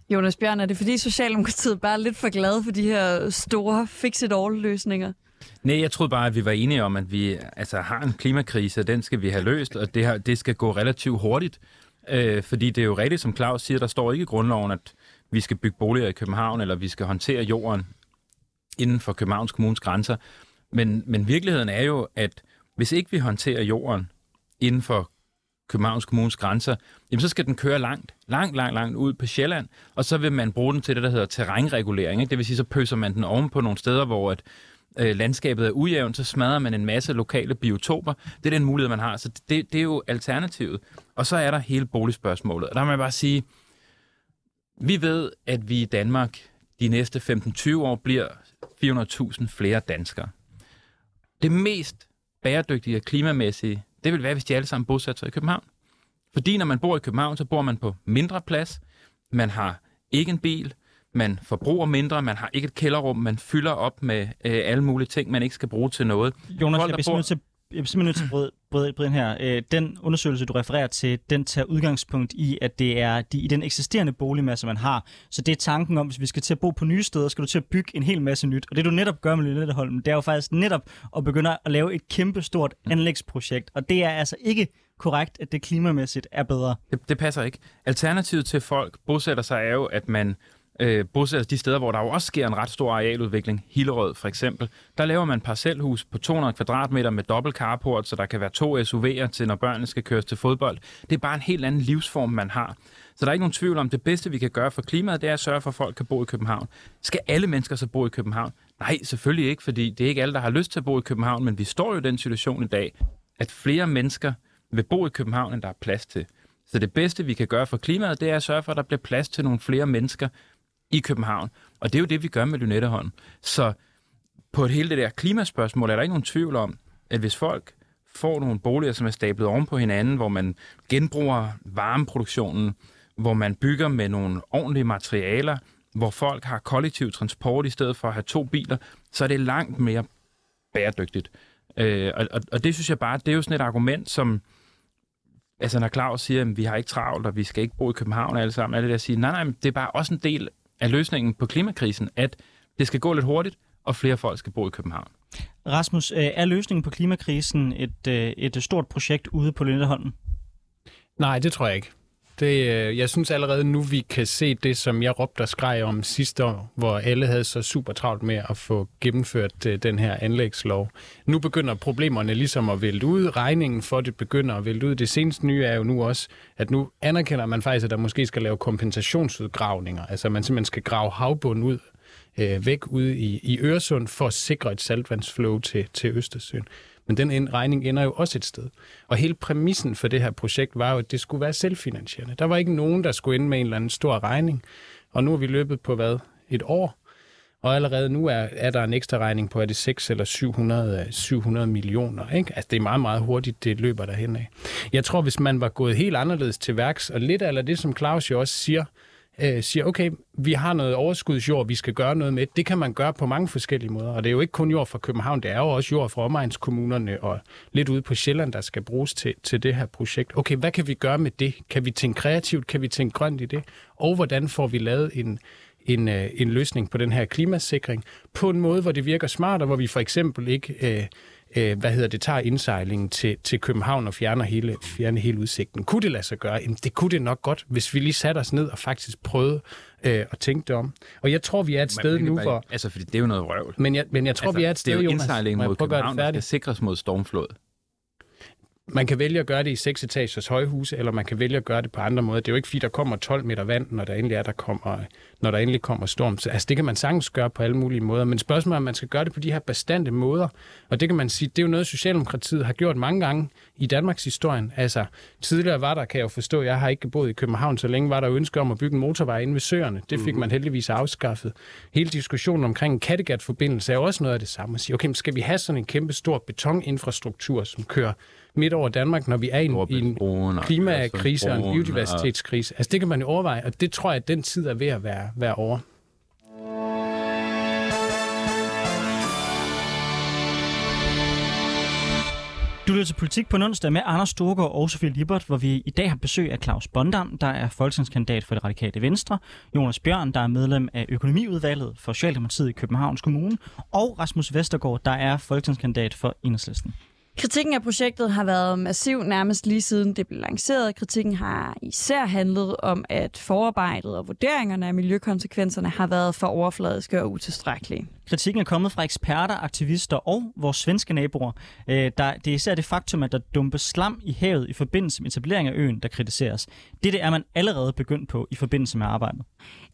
[SPEAKER 2] Jonas Bjørn, er det fordi Socialdemokratiet bare er lidt for glade for de her store fix-it-all-løsninger?
[SPEAKER 5] Nej, jeg troede bare, at vi var enige om, at vi altså, har en klimakrise, og den skal vi have løst, og det, her, det skal gå relativt hurtigt. Øh, fordi det er jo rigtigt, som Claus siger, der står ikke i grundloven, at vi skal bygge boliger i København, eller vi skal håndtere jorden inden for Københavns Kommunes grænser. Men, men virkeligheden er jo, at hvis ikke vi håndterer jorden inden for Københavns Kommunes grænser, jamen så skal den køre langt, langt, langt, langt ud på Sjælland, og så vil man bruge den til det, der hedder terrænregulering. Ikke? Det vil sige, så pøser man den oven på nogle steder, hvor at, øh, landskabet er ujævnt, så smadrer man en masse lokale biotoper. Det er den mulighed, man har. Så det, det er jo alternativet. Og så er der hele boligspørgsmålet. Og der må jeg bare sige, vi ved, at vi i Danmark de næste 15-20 år bliver 400.000 flere danskere. Det mest bæredygtige og klimamæssige, det vil være, hvis de alle sammen bosatte sig i København. Fordi når man bor i København, så bor man på mindre plads, man har ikke en bil, man forbruger mindre, man har ikke et kælderrum, man fylder op med øh, alle mulige ting, man ikke skal bruge til noget.
[SPEAKER 1] Jonas,
[SPEAKER 5] Folk,
[SPEAKER 1] jeg bliver nødt til jeg bliver simpelthen nødt til at bryde, bryde, bryde ind her. Øh, den undersøgelse, du refererer til, den tager udgangspunkt i, at det er de, i den eksisterende boligmasse, man har. Så det er tanken om, hvis vi skal til at bo på nye steder, skal du til at bygge en hel masse nyt. Og det du netop gør med Lynetteholm, det er jo faktisk netop at begynde at lave et kæmpe stort anlægsprojekt. Og det er altså ikke korrekt, at det klimamæssigt er bedre.
[SPEAKER 5] Det, det passer ikke. Alternativet til folk bosætter sig er jo, at man øh, bosætter de steder, hvor der jo også sker en ret stor arealudvikling. Hillerød for eksempel. Der laver man parcelhus på 200 kvadratmeter med dobbelt carport, så der kan være to SUV'er til, når børnene skal køres til fodbold. Det er bare en helt anden livsform, man har. Så der er ikke nogen tvivl om, det bedste, vi kan gøre for klimaet, det er at sørge for, at folk kan bo i København. Skal alle mennesker så bo i København? Nej, selvfølgelig ikke, fordi det er ikke alle, der har lyst til at bo i København, men vi står jo i den situation i dag, at flere mennesker vil bo i København, end der er plads til. Så det bedste, vi kan gøre for klimaet, det er at sørge for, at der bliver plads til nogle flere mennesker i København. Og det er jo det, vi gør med Lynetteholm. Så på hele det der klimaspørgsmål er der ikke nogen tvivl om, at hvis folk får nogle boliger, som er stablet oven på hinanden, hvor man genbruger varmeproduktionen, hvor man bygger med nogle ordentlige materialer, hvor folk har kollektiv transport i stedet for at have to biler, så er det langt mere bæredygtigt. Øh, og, og, og det synes jeg bare, det er jo sådan et argument, som altså når Claus siger, at vi har ikke travlt, og vi skal ikke bo i København alle sammen, er det der at sige, nej, nej, det er bare også en del af løsningen på klimakrisen, at det skal gå lidt hurtigt, og flere folk skal bo i København.
[SPEAKER 1] Rasmus, øh, er løsningen på klimakrisen et, øh, et stort projekt ude på Lynetteholm?
[SPEAKER 4] Nej, det tror jeg ikke. Det, øh, jeg synes allerede nu, vi kan se det, som jeg råbte og skreg om sidste år, hvor alle havde så super travlt med at få gennemført øh, den her anlægslov. Nu begynder problemerne ligesom at vælte ud. Regningen for det begynder at vælte ud. Det seneste nye er jo nu også, at nu anerkender man faktisk, at der måske skal lave kompensationsudgravninger. Altså man simpelthen skal grave havbunden ud øh, væk ude i, i Øresund for at sikre et saltvandsflow til, til Østersøen. Men den regning ender jo også et sted. Og hele præmissen for det her projekt var jo, at det skulle være selvfinansierende. Der var ikke nogen, der skulle ende med en eller anden stor regning. Og nu er vi løbet på hvad? Et år. Og allerede nu er, er der en ekstra regning på, er det 6 eller 700, 700 øh, millioner. Ikke? Altså det er meget, meget hurtigt, det løber derhen af. Jeg tror, hvis man var gået helt anderledes til værks, og lidt eller det, som Claus jo også siger, øh, siger, okay, vi har noget overskudsjord, vi skal gøre noget med. Det kan man gøre på mange forskellige måder. Og det er jo ikke kun jord fra København, det er jo også jord fra omegnskommunerne og lidt ude på Sjælland, der skal bruges til, til det her projekt. Okay, hvad kan vi gøre med det? Kan vi tænke kreativt? Kan vi tænke grønt i det? Og hvordan får vi lavet en, en, øh, en løsning på den her klimasikring på en måde, hvor det virker smart, og hvor vi for eksempel ikke øh, øh, hvad hedder det, tager indsejlingen til, til København og fjerner hele, fjerner hele udsigten. Kunne det lade sig gøre? Jamen, det kunne det nok godt, hvis vi lige satte os ned og faktisk prøvede øh, at tænke det om. Og jeg tror, vi er et sted nu, hvor...
[SPEAKER 5] Altså, fordi det er jo noget vrøvl.
[SPEAKER 4] Men jeg, men jeg tror,
[SPEAKER 5] altså,
[SPEAKER 4] vi er et sted,
[SPEAKER 5] det er jo
[SPEAKER 4] Jonas.
[SPEAKER 5] indsejlingen mod København, der skal sikres mod stormflod.
[SPEAKER 4] Man kan vælge at gøre det i seks etagers højhuse, eller man kan vælge at gøre det på andre måder. Det er jo ikke fordi, der kommer 12 meter vand, når der endelig er, der kommer, når der endelig kommer storm. Så, altså, det kan man sagtens gøre på alle mulige måder. Men spørgsmålet er, om man skal gøre det på de her bestandte måder. Og det kan man sige, det er jo noget, Socialdemokratiet har gjort mange gange i Danmarks historien. Altså, tidligere var der, kan jeg jo forstå, jeg har ikke boet i København så længe, var der ønske om at bygge en motorvej inde ved søerne. Det fik man heldigvis afskaffet. Hele diskussionen omkring en Kattegat-forbindelse er jo også noget af det samme. At sige, okay, skal vi have sådan en kæmpe stor betoninfrastruktur, som kører midt over Danmark, når vi er i en, i en klimakrise og en biodiversitetskrise. Altså det kan man jo overveje, og det tror jeg, at den tid er ved at være, være over.
[SPEAKER 1] Du lytter til Politik på onsdag med Anders Storgård og Sofie Libert, hvor vi i dag har besøg af Claus Bondam, der er folketingskandidat for det radikale Venstre, Jonas Bjørn, der er medlem af økonomiudvalget for Socialdemokratiet i Københavns Kommune, og Rasmus Vestergaard, der er folketingskandidat for Enhedslisten.
[SPEAKER 2] Kritikken af projektet har været massiv nærmest lige siden det blev lanceret. Kritikken har især handlet om, at forarbejdet og vurderingerne af miljøkonsekvenserne har været for overfladiske og utilstrækkelige.
[SPEAKER 1] Kritikken er kommet fra eksperter, aktivister og vores svenske naboer. Øh, Der, det er især det faktum, at der dumpes slam i havet i forbindelse med etablering af øen, der kritiseres. Dette er man allerede begyndt på i forbindelse med arbejdet.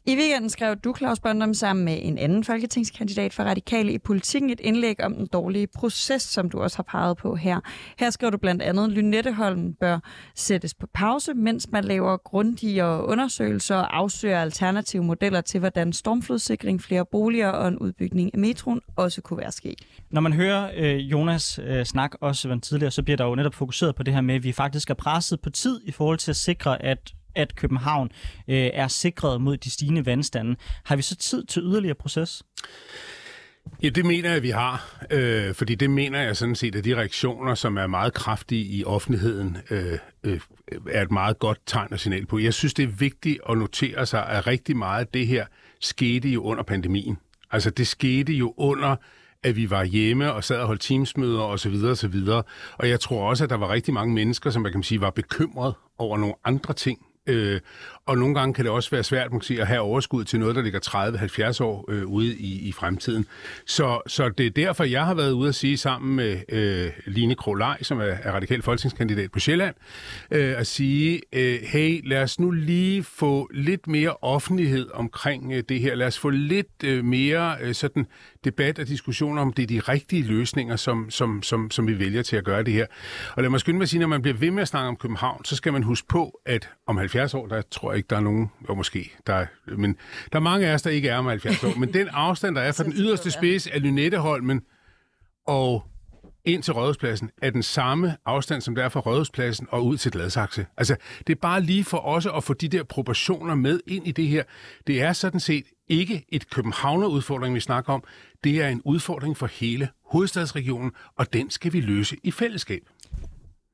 [SPEAKER 2] I weekenden skrev du, Claus Bondum, sammen med en anden folketingskandidat for Radikale i politikken et indlæg om den dårlige proces, som du også har peget på her. Her skriver du blandt andet, at Lynetteholm bør sættes på pause, mens man laver grundigere undersøgelser og afsøger alternative modeller til, hvordan stormflodsikring, flere boliger og en udbygning af metroen også kunne være sket.
[SPEAKER 1] Når man hører øh, Jonas øh, snak også tidligere, så bliver der jo netop fokuseret på det her med, at vi faktisk er presset på tid i forhold til at sikre, at at København øh, er sikret mod de stigende vandstande. Har vi så tid til yderligere proces?
[SPEAKER 3] Ja, det mener jeg, vi har. Øh, fordi det mener jeg sådan set, at de reaktioner, som er meget kraftige i offentligheden, øh, øh, er et meget godt tegn og signal på. Jeg synes, det er vigtigt at notere sig, at rigtig meget af det her skete jo under pandemien. Altså, det skete jo under at vi var hjemme og sad og holdt teamsmøder osv. videre Og jeg tror også, at der var rigtig mange mennesker, som man kan sige, var bekymret over nogle andre ting, Øh, og nogle gange kan det også være svært man sige, at have overskud til noget, der ligger 30-70 år øh, ude i, i fremtiden. Så, så det er derfor, jeg har været ude at sige sammen med øh, Line Krolej, som er, er radikal folketingskandidat på Sjælland, øh, at sige, øh, hey, lad os nu lige få lidt mere offentlighed omkring øh, det her. Lad os få lidt øh, mere øh, sådan debat og diskussion om, det er de rigtige løsninger, som, som, som, som vi vælger til at gøre det her. Og lad mig skynde mig at sige, når man bliver ved med at snakke om København, så skal man huske på, at om 70 år, der tror jeg ikke, der er nogen, jo måske, der er, men der er mange af os, der ikke er om 70 år, men den afstand, der er fra den yderste spids af Lynetteholmen og ind til Rådhuspladsen er den samme afstand, som der er fra Rådhuspladsen og ud til Gladsaxe. Altså, det er bare lige for os at få de der proportioner med ind i det her. Det er sådan set ikke et Københavner-udfordring, vi snakker om. Det er en udfordring for hele hovedstadsregionen, og den skal vi løse i fællesskab.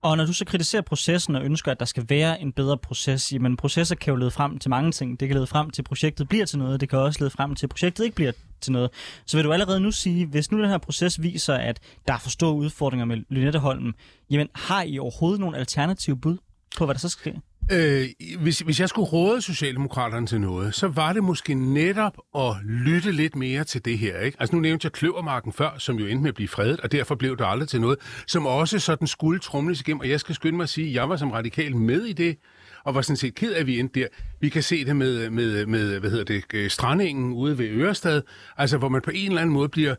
[SPEAKER 1] Og når du så kritiserer processen og ønsker, at der skal være en bedre proces, jamen processer kan jo lede frem til mange ting. Det kan lede frem til, at projektet bliver til noget. Det kan også lede frem til, at projektet ikke bliver til noget. Så vil du allerede nu sige, hvis nu den her proces viser, at der er for store udfordringer med Lynetteholmen, jamen har I overhovedet nogle alternative bud på, hvad der så skal ske?
[SPEAKER 3] Øh, hvis, hvis jeg skulle råde Socialdemokraterne til noget, så var det måske netop at lytte lidt mere til det her. Ikke? Altså nu nævnte jeg Kløvermarken før, som jo endte med at blive fredet, og derfor blev det aldrig til noget, som også sådan skulle trumles igennem. Og jeg skal skynde mig at sige, at jeg var som radikal med i det, og var sådan set ked af, at vi endte der. Vi kan se det med, med, med hvad hedder det, øh, strandingen ude ved Ørestad, altså hvor man på en eller anden måde bliver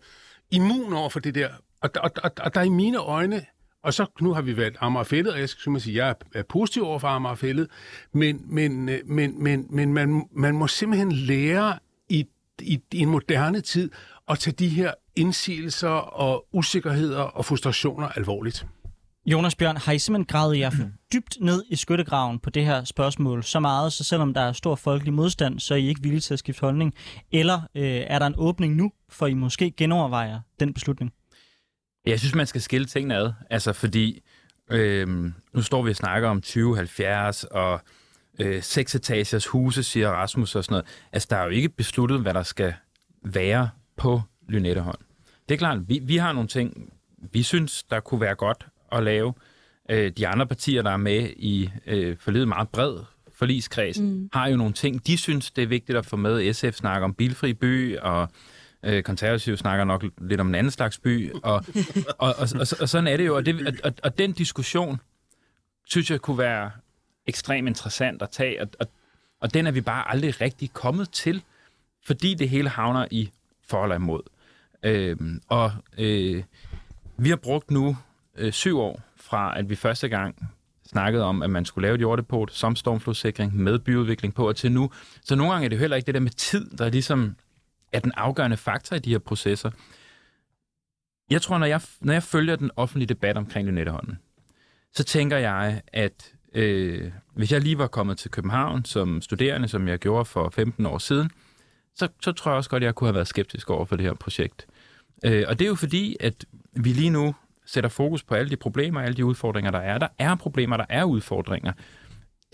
[SPEAKER 3] immun over for det der. Og, og, og, og der i mine øjne og så nu har vi valgt Amager Fællet, og jeg skal sige, at jeg er positiv over for Amagerfældet, men, men, øh, men, men, men man, man må simpelthen lære i, i, i en moderne tid at tage de her indsigelser og usikkerheder og frustrationer alvorligt.
[SPEAKER 1] Jonas Bjørn, har I simpelthen gravet jer dybt ned i skyttegraven på det her spørgsmål så meget, så selvom der er stor folkelig modstand, så er I ikke villige til at skifte holdning? Eller øh, er der en åbning nu, for I måske genovervejer den beslutning?
[SPEAKER 5] Jeg synes, man skal skille tingene ad. Altså, fordi øh, nu står vi og snakker om 2070 og øh, seksetages huse, siger Rasmus og sådan noget. Altså, der er jo ikke besluttet, hvad der skal være på Lynetteholm. Det er klart, vi, vi har nogle ting, vi synes, der kunne være godt at lave. Øh, de andre partier, der er med i øh, forledet meget bred forligskreds, mm. har jo nogle ting, de synes, det er vigtigt at få med. SF snakker om bilfri by og Øh, konservative snakker nok lidt om en anden slags by, og, og, og, og, og, og sådan er det jo. Og, det, og, og den diskussion, synes jeg kunne være ekstremt interessant at tage, og, og, og den er vi bare aldrig rigtig kommet til, fordi det hele havner i for eller imod. Øh, og øh, vi har brugt nu øh, syv år fra, at vi første gang snakkede om, at man skulle lave et jordepot som stormflodssikring med byudvikling på, og til nu. Så nogle gange er det jo heller ikke det der med tid, der ligesom er den afgørende faktor i de her processer. Jeg tror, når jeg, når jeg følger den offentlige debat omkring Lynetteholmen, så tænker jeg, at øh, hvis jeg lige var kommet til København som studerende, som jeg gjorde for 15 år siden, så, så tror jeg også godt, at jeg kunne have været skeptisk over for det her projekt. Øh, og det er jo fordi, at vi lige nu sætter fokus på alle de problemer, alle de udfordringer, der er. Der er problemer, der er udfordringer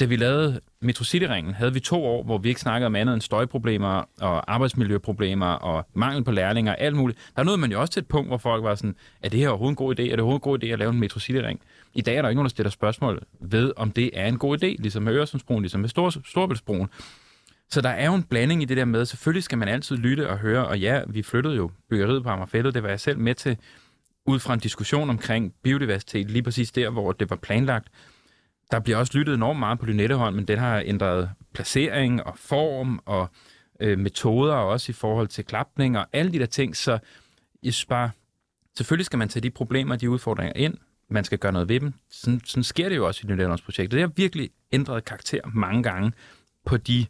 [SPEAKER 5] da vi lavede Metro City-ringen, havde vi to år, hvor vi ikke snakkede om andet end støjproblemer og arbejdsmiljøproblemer og mangel på lærlinger og alt muligt. Der nåede man jo også til et punkt, hvor folk var sådan, er det her overhovedet en god idé? Er det overhovedet en god idé at lave en Metro City-ring? I dag er der ikke nogen, der stiller spørgsmål ved, om det er en god idé, ligesom med Øresundsbroen, ligesom med Stor Storbæltsbroen. Så der er jo en blanding i det der med, selvfølgelig skal man altid lytte og høre, og ja, vi flyttede jo byggeriet på Amagerfællet, det var jeg selv med til, ud fra en diskussion omkring biodiversitet, lige præcis der, hvor det var planlagt. Der bliver også lyttet enormt meget på Lynetteholm, men den har ændret placering og form og øh, metoder, også i forhold til klapning og alle de der ting. Så jeg synes bare, selvfølgelig skal man tage de problemer og de udfordringer ind. Man skal gøre noget ved dem. Sådan, sådan sker det jo også i Nyt projekt. Det har virkelig ændret karakter mange gange på de,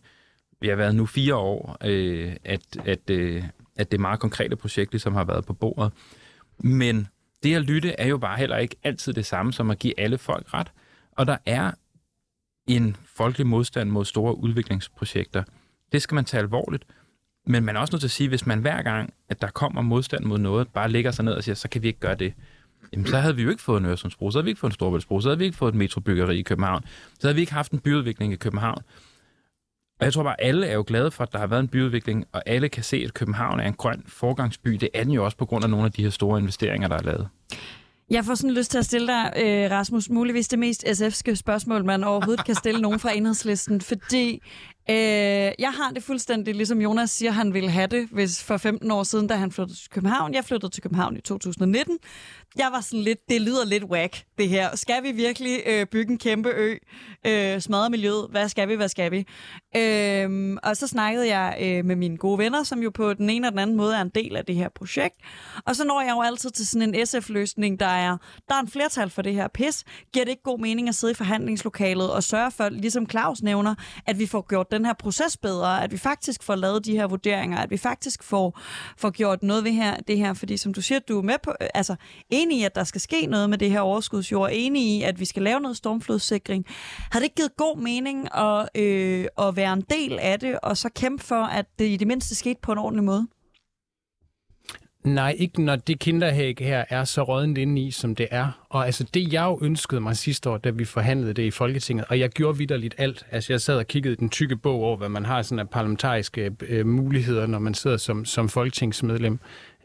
[SPEAKER 5] vi har været nu fire år, øh, at, at, øh, at det meget konkrete projekt ligesom har været på bordet. Men det at lytte er jo bare heller ikke altid det samme som at give alle folk ret. Og der er en folkelig modstand mod store udviklingsprojekter. Det skal man tage alvorligt. Men man er også nødt til at sige, hvis man hver gang, at der kommer modstand mod noget, bare lægger sig ned og siger, så kan vi ikke gøre det. Jamen, så havde vi jo ikke fået en Øresundsbro, så havde vi ikke fået en Storvældsbro, så havde vi ikke fået et metrobyggeri i København, så havde vi ikke haft en byudvikling i København. Og jeg tror bare, alle er jo glade for, at der har været en byudvikling, og alle kan se, at København er en grøn forgangsby. Det er den jo også på grund af nogle af de her store investeringer, der er lavet.
[SPEAKER 2] Jeg får sådan lyst til at stille dig, øh, Rasmus, muligvis det mest SF'ske spørgsmål, man overhovedet kan stille nogen fra enhedslisten, fordi øh, jeg har det fuldstændig, ligesom Jonas siger, han ville have det, hvis for 15 år siden, da han flyttede til København. Jeg flyttede til København i 2019. Jeg var sådan lidt, det lyder lidt whack, det her. Skal vi virkelig øh, bygge en kæmpe ø, øh, smadre miljøet? Hvad skal vi, hvad skal vi? Øh, og så snakkede jeg øh, med mine gode venner, som jo på den ene og den anden måde er en del af det her projekt. Og så når jeg jo altid til sådan en SF-løsning, der er, der er en flertal for det her pis. Giver det ikke god mening at sidde i forhandlingslokalet og sørge for, ligesom Claus nævner, at vi får gjort den her proces bedre, at vi faktisk får lavet de her vurderinger, at vi faktisk får, får gjort noget ved her, det her, fordi som du siger, du er med på, øh, altså enig i, at der skal ske noget med det her overskudsjord, enig i, at vi skal lave noget stormflodssikring. Har det ikke givet god mening at, øh, at være en del af det, og så kæmpe for, at det i det mindste skete på en ordentlig måde?
[SPEAKER 4] Nej, ikke når det kinderhæg her er så rådent inde i, som det er. Og altså det, jeg jo ønskede mig sidste år, da vi forhandlede det i Folketinget, og jeg gjorde vidderligt alt. Altså jeg sad og kiggede den tykke bog over, hvad man har sådan af parlamentariske øh, muligheder, når man sidder som, som folketingsmedlem.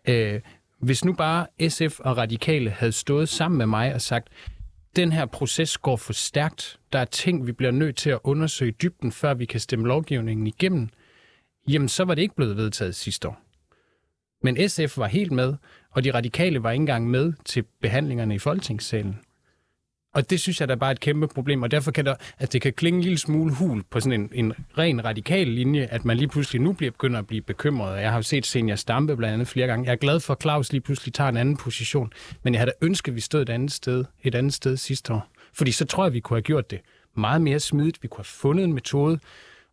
[SPEAKER 4] Øh, hvis nu bare SF og Radikale havde stået sammen med mig og sagt, den her proces går for stærkt, der er ting, vi bliver nødt til at undersøge dybden, før vi kan stemme lovgivningen igennem, jamen så var det ikke blevet vedtaget sidste år. Men SF var helt med, og de radikale var ikke engang med til behandlingerne i Folketingssalen. Og det synes jeg der bare er et kæmpe problem, og derfor kan der, at det kan klinge en lille smule hul på sådan en, en ren radikal linje, at man lige pludselig nu bliver begynder at blive bekymret. Jeg har jo set Senior Stampe blandt andet flere gange. Jeg er glad for, at Claus lige pludselig tager en anden position, men jeg havde da ønsket, at vi stod et andet sted, et andet sted sidste år. Fordi så tror jeg, vi kunne have gjort det meget mere smidigt. Vi kunne have fundet en metode,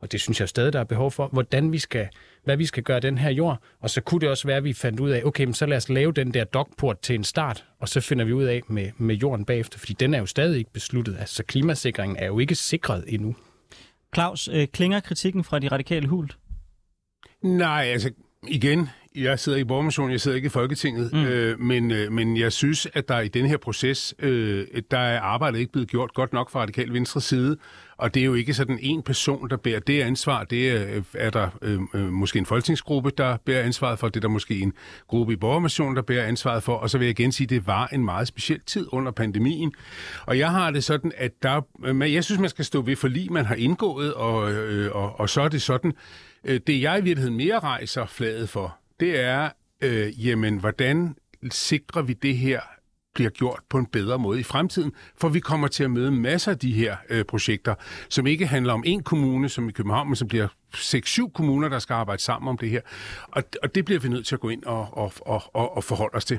[SPEAKER 4] og det synes jeg stadig, der er behov for, hvordan vi skal, hvad vi skal gøre den her jord. Og så kunne det også være, at vi fandt ud af, okay, men så lad os lave den der dogport til en start, og så finder vi ud af med, med jorden bagefter, fordi den er jo stadig ikke besluttet. Altså klimasikringen er jo ikke sikret endnu.
[SPEAKER 1] Claus, øh, klinger kritikken fra de radikale hult?
[SPEAKER 3] Nej, altså igen, jeg sidder i borgermissionen, jeg sidder ikke i Folketinget, mm. øh, men, øh, men jeg synes, at der i den her proces, øh, der er arbejdet ikke blevet gjort godt nok fra radikal venstre side, og det er jo ikke sådan en person, der bærer det ansvar. Det er, er der øh, øh, måske en folketingsgruppe, der bærer ansvaret for. Det er der måske en gruppe i borgermissionen, der bærer ansvaret for. Og så vil jeg igen sige, at det var en meget speciel tid under pandemien. Og jeg har det sådan, at der, øh, jeg synes, man skal stå ved forlig, man har indgået, og, øh, og, og så er det sådan, øh, det jeg i virkeligheden mere rejser fladet for, det er, øh, jamen, hvordan sikrer vi det her bliver gjort på en bedre måde i fremtiden, for vi kommer til at møde masser af de her øh, projekter, som ikke handler om en kommune, som i København, men som bliver 6-7 kommuner, der skal arbejde sammen om det her. Og, og det bliver vi nødt til at gå ind og, og, og, og, og forholde os til.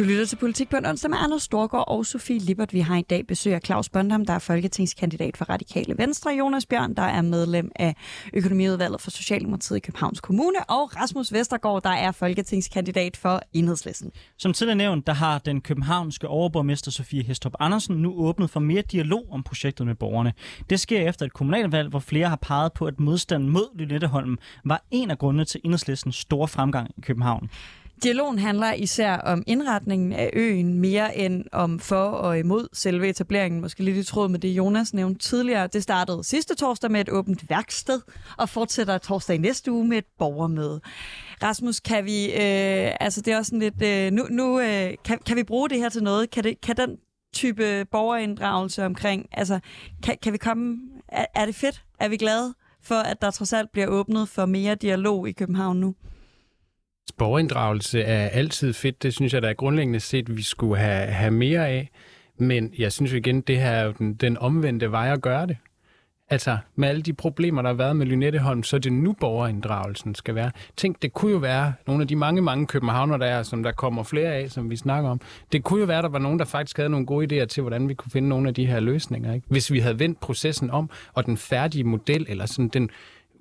[SPEAKER 2] Du lytter til Politik på en onsdag med Anders Storgård og Sofie Lippert. Vi har i dag besøg af Claus Bondam, der er folketingskandidat for Radikale Venstre, Jonas Bjørn, der er medlem af økonomiudvalget for Socialdemokratiet i Københavns Kommune, og Rasmus Vestergaard, der er folketingskandidat for Enhedslisten.
[SPEAKER 1] Som tidligere nævnt, der har den københavnske overborgmester Sofie Hestrup Andersen nu åbnet for mere dialog om projektet med borgerne. Det sker efter et kommunalvalg, hvor flere har peget på, at modstanden mod Lynetteholm var en af grundene til Enhedslistens store fremgang i København.
[SPEAKER 2] Dialogen handler især om indretningen af øen, mere end om for og imod selve etableringen. Måske lidt i tråd med det, Jonas nævnte tidligere. Det startede sidste torsdag med et åbent værksted, og fortsætter torsdag i næste uge med et borgermøde. Rasmus, kan vi, øh, altså det er også sådan lidt, øh, nu, nu øh, kan, kan vi bruge det her til noget? Kan, det, kan den type borgerinddragelse omkring, altså kan, kan vi komme, er, er det fedt? Er vi glade for, at der trods alt bliver åbnet for mere dialog i København nu?
[SPEAKER 4] Borgerinddragelse er altid fedt. Det synes jeg, der er grundlæggende set, vi skulle have, have mere af. Men jeg synes jo igen, det her er jo den, den omvendte vej at gøre det. Altså, med alle de problemer, der har været med Lynetteholm, så er det nu borgerinddragelsen skal være. Tænk, det kunne jo være nogle af de mange, mange københavner, der er, som der kommer flere af, som vi snakker om. Det kunne jo være, der var nogen, der faktisk havde nogle gode idéer til, hvordan vi kunne finde nogle af de her løsninger. Ikke? Hvis vi havde vendt processen om, og den færdige model, eller sådan den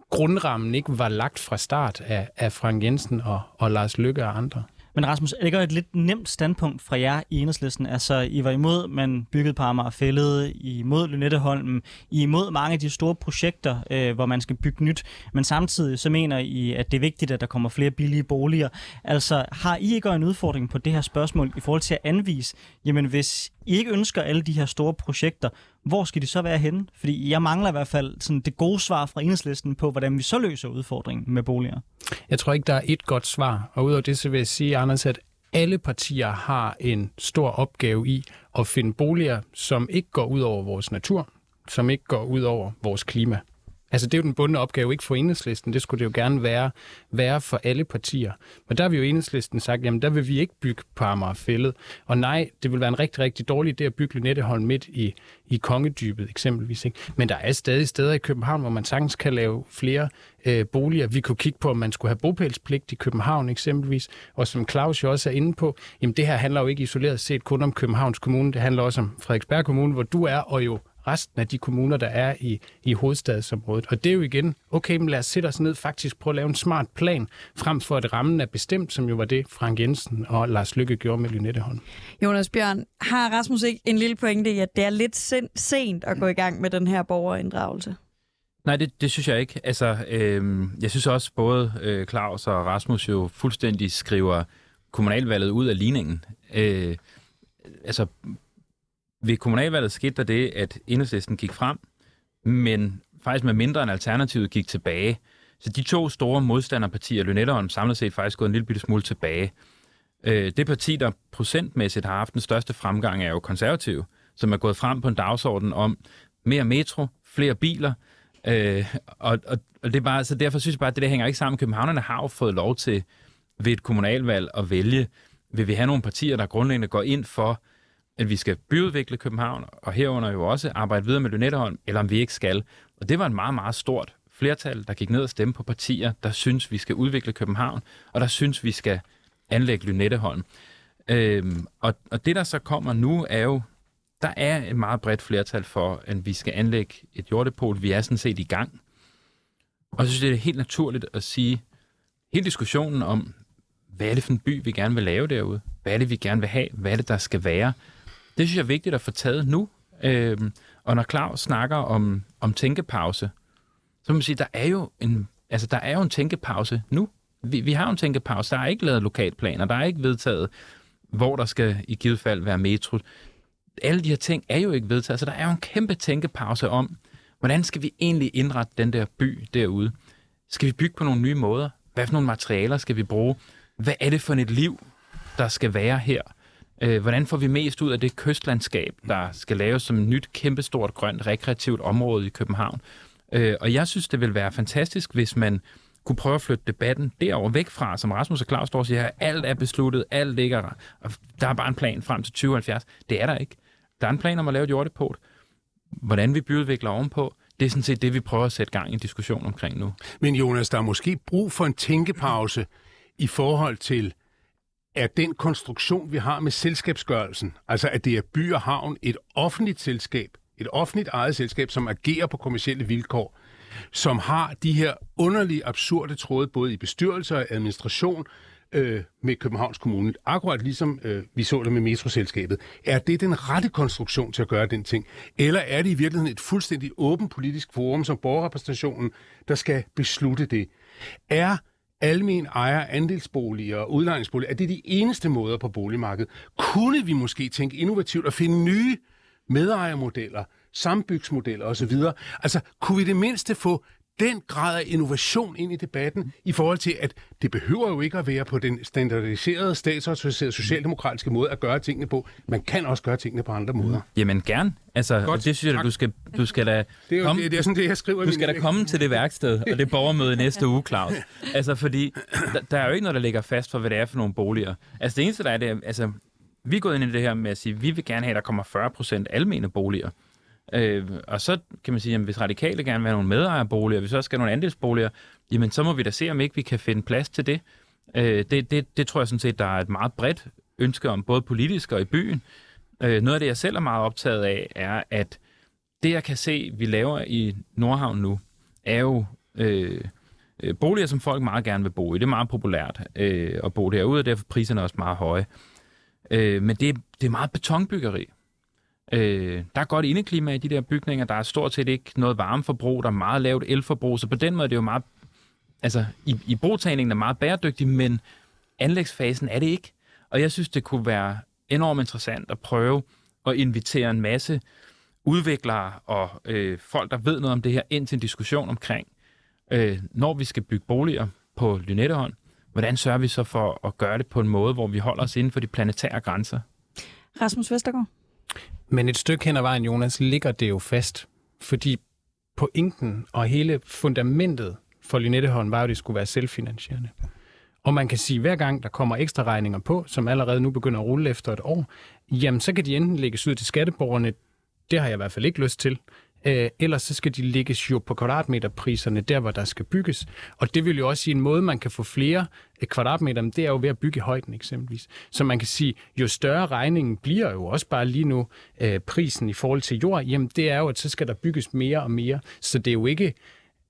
[SPEAKER 4] grundrammen ikke var lagt fra start af, af Frank Jensen og, og Lars Lykke og andre.
[SPEAKER 1] Men Rasmus, er det et lidt nemt standpunkt fra jer i enhedslisten? Altså, I var imod, man byggede på Amager Fællede, I imod Lynetteholmen, I imod mange af de store projekter, øh, hvor man skal bygge nyt, men samtidig så mener I, at det er vigtigt, at der kommer flere billige boliger. Altså, har I ikke en udfordring på det her spørgsmål i forhold til at anvise, jamen hvis i ikke ønsker alle de her store projekter, hvor skal de så være henne? Fordi jeg mangler i hvert fald sådan det gode svar fra enhedslisten på, hvordan vi så løser udfordringen med boliger.
[SPEAKER 4] Jeg tror ikke, der er et godt svar. Og udover det, så vil jeg sige, Anders, at alle partier har en stor opgave i at finde boliger, som ikke går ud over vores natur, som ikke går ud over vores klima. Altså det er jo den bundne opgave, ikke for enhedslisten. Det skulle det jo gerne være, være for alle partier. Men der har vi jo enhedslisten sagt, jamen der vil vi ikke bygge på Amagerfællet. Og nej, det vil være en rigtig, rigtig dårlig idé at bygge Lynetteholm midt i, i Kongedybet eksempelvis. Ikke? Men der er stadig steder i København, hvor man sagtens kan lave flere øh, boliger. Vi kunne kigge på, om man skulle have bopælspligt i København eksempelvis. Og som Claus jo også er inde på, jamen det her handler jo ikke isoleret set kun om Københavns Kommune. Det handler også om Frederiksberg Kommune, hvor du er, og jo resten af de kommuner, der er i, i hovedstadsområdet. Og det er jo igen, okay, men lad os sætte os ned faktisk på at lave en smart plan, frem for at rammen er bestemt, som jo var det, Frank Jensen og Lars Lykke gjorde med Lynetteholm.
[SPEAKER 2] Jonas Bjørn, har Rasmus ikke en lille pointe i, at det er lidt sent at gå i gang med den her borgerinddragelse?
[SPEAKER 5] Nej, det, det synes jeg ikke. Altså, øh, jeg synes også, både øh, Claus og Rasmus jo fuldstændig skriver kommunalvalget ud af ligningen. Øh, altså, ved kommunalvalget skete der det, at enhedslisten gik frem, men faktisk med mindre end alternativet gik tilbage. Så de to store modstanderpartier, Lynetteholm, samlet set faktisk gået en lille bitte smule tilbage. Øh, det parti, der procentmæssigt har haft den største fremgang, er jo konservativ, som er gået frem på en dagsorden om mere metro, flere biler, øh, og, og, og det er bare, så derfor synes jeg bare, at det der hænger ikke sammen. Københavnerne har jo fået lov til ved et kommunalvalg at vælge, vil vi have nogle partier, der grundlæggende går ind for at vi skal byudvikle København, og herunder jo også arbejde videre med Lynetteholm, eller om vi ikke skal. Og det var en meget, meget stort flertal, der gik ned og stemte på partier, der synes, vi skal udvikle København, og der synes, vi skal anlægge Lynetteholm. Øhm, og, og det, der så kommer nu, er jo, der er et meget bredt flertal for, at vi skal anlægge et jordepol. Vi er sådan set i gang. Og så synes jeg, det er helt naturligt at sige, hele diskussionen om, hvad er det for en by, vi gerne vil lave derude? Hvad er det, vi gerne vil have? Hvad er det, der skal være? Det synes jeg er vigtigt at få taget nu. Øhm, og når Claus snakker om, om tænkepause, så må man sige, der er jo en, altså, der er jo en tænkepause nu. Vi, vi har jo en tænkepause. Der er ikke lavet lokalplaner. Der er ikke vedtaget, hvor der skal i givet fald være metro. Alle de her ting er jo ikke vedtaget. Så der er jo en kæmpe tænkepause om, hvordan skal vi egentlig indrette den der by derude? Skal vi bygge på nogle nye måder? Hvad for nogle materialer skal vi bruge? Hvad er det for et liv, der skal være her? Øh, hvordan får vi mest ud af det kystlandskab, der skal laves som et nyt, kæmpestort, grønt, rekreativt område i København? Øh, og jeg synes, det vil være fantastisk, hvis man kunne prøve at flytte debatten derover væk fra, som Rasmus og Claus står og siger, at alt er besluttet, alt ligger, og der er bare en plan frem til 2070. Det er der ikke. Der er en plan om at lave et jordeport. Hvordan vi byudvikler ovenpå, det er sådan set det, vi prøver at sætte gang i en diskussion omkring nu.
[SPEAKER 3] Men Jonas, der er måske brug for en tænkepause i forhold til er den konstruktion, vi har med selskabsgørelsen, altså at det er by og havn, et offentligt selskab, et offentligt eget selskab, som agerer på kommersielle vilkår, som har de her underlige, absurde tråde, både i bestyrelse og administration, øh, med Københavns Kommune, akkurat ligesom øh, vi så det med metroselskabet. Er det den rette konstruktion til at gøre den ting? Eller er det i virkeligheden et fuldstændig åbent politisk forum som borgerrepræsentationen, der skal beslutte det? Er almen ejer, andelsboliger og udlejningsboliger, er det de eneste måder på boligmarkedet. Kunne vi måske tænke innovativt og finde nye medejermodeller, sambygsmodeller osv.? Altså, kunne vi det mindste få den grad af innovation ind i debatten i forhold til, at det behøver jo ikke at være på den standardiserede, statsautoriserede, socialdemokratiske måde at gøre tingene på. Man kan også gøre tingene på andre måder.
[SPEAKER 5] Jamen gerne. Altså, Godt, det synes jeg, at du skal, du skal da
[SPEAKER 3] det er jo, komme, det, det er sådan det, jeg skriver
[SPEAKER 5] Du skal da komme til det værksted og det borgermøde næste uge, Claus. Altså, fordi der, der er jo ikke noget, der ligger fast for, hvad det er for nogle boliger. Altså, det eneste, der er, det er, altså, vi er gået ind i det her med at sige, at vi vil gerne have, at der kommer 40 procent almene boliger. Øh, og så kan man sige, at hvis radikale gerne vil have nogle medejerboliger, hvis også skal have nogle andelsboliger, jamen så må vi da se, om ikke vi kan finde plads til det. Øh, det, det, det tror jeg sådan set, der er et meget bredt ønske om, både politisk og i byen. Øh, noget af det, jeg selv er meget optaget af, er, at det, jeg kan se, vi laver i Nordhavn nu, er jo øh, øh boliger, som folk meget gerne vil bo i. Det er meget populært øh, at bo derude, og derfor er priserne også meget høje. Øh, men det, det er meget betonbyggeri. Øh, der er godt indeklima i de der bygninger. Der er stort set ikke noget varmeforbrug. Der er meget lavt elforbrug. Så på den måde er det jo meget... Altså, i, i brugtagningen er meget bæredygtig, men anlægsfasen er det ikke. Og jeg synes, det kunne være enormt interessant at prøve at invitere en masse udviklere og øh, folk, der ved noget om det her, ind til en diskussion omkring, øh, når vi skal bygge boliger på Lynetteholm, hvordan sørger vi så for at gøre det på en måde, hvor vi holder os inden for de planetære grænser?
[SPEAKER 2] Rasmus Vestergaard?
[SPEAKER 4] Men et stykke hen ad vejen, Jonas, ligger det jo fast. Fordi pointen og hele fundamentet for Lynetteholm var jo, at det skulle være selvfinansierende. Og man kan sige, at hver gang der kommer ekstra regninger på, som allerede nu begynder at rulle efter et år, jamen så kan de enten lægges ud til skatteborgerne. Det har jeg i hvert fald ikke lyst til. Øh, ellers så skal de ligges jo på kvadratmeterpriserne, der hvor der skal bygges. Og det vil jo også sige, en måde, man kan få flere øh, kvadratmeter, det er jo ved at bygge i højden eksempelvis. Så man kan sige, jo større regningen bliver jo også bare lige nu øh, prisen i forhold til jord, jamen det er jo, at så skal der bygges mere og mere. Så det er jo ikke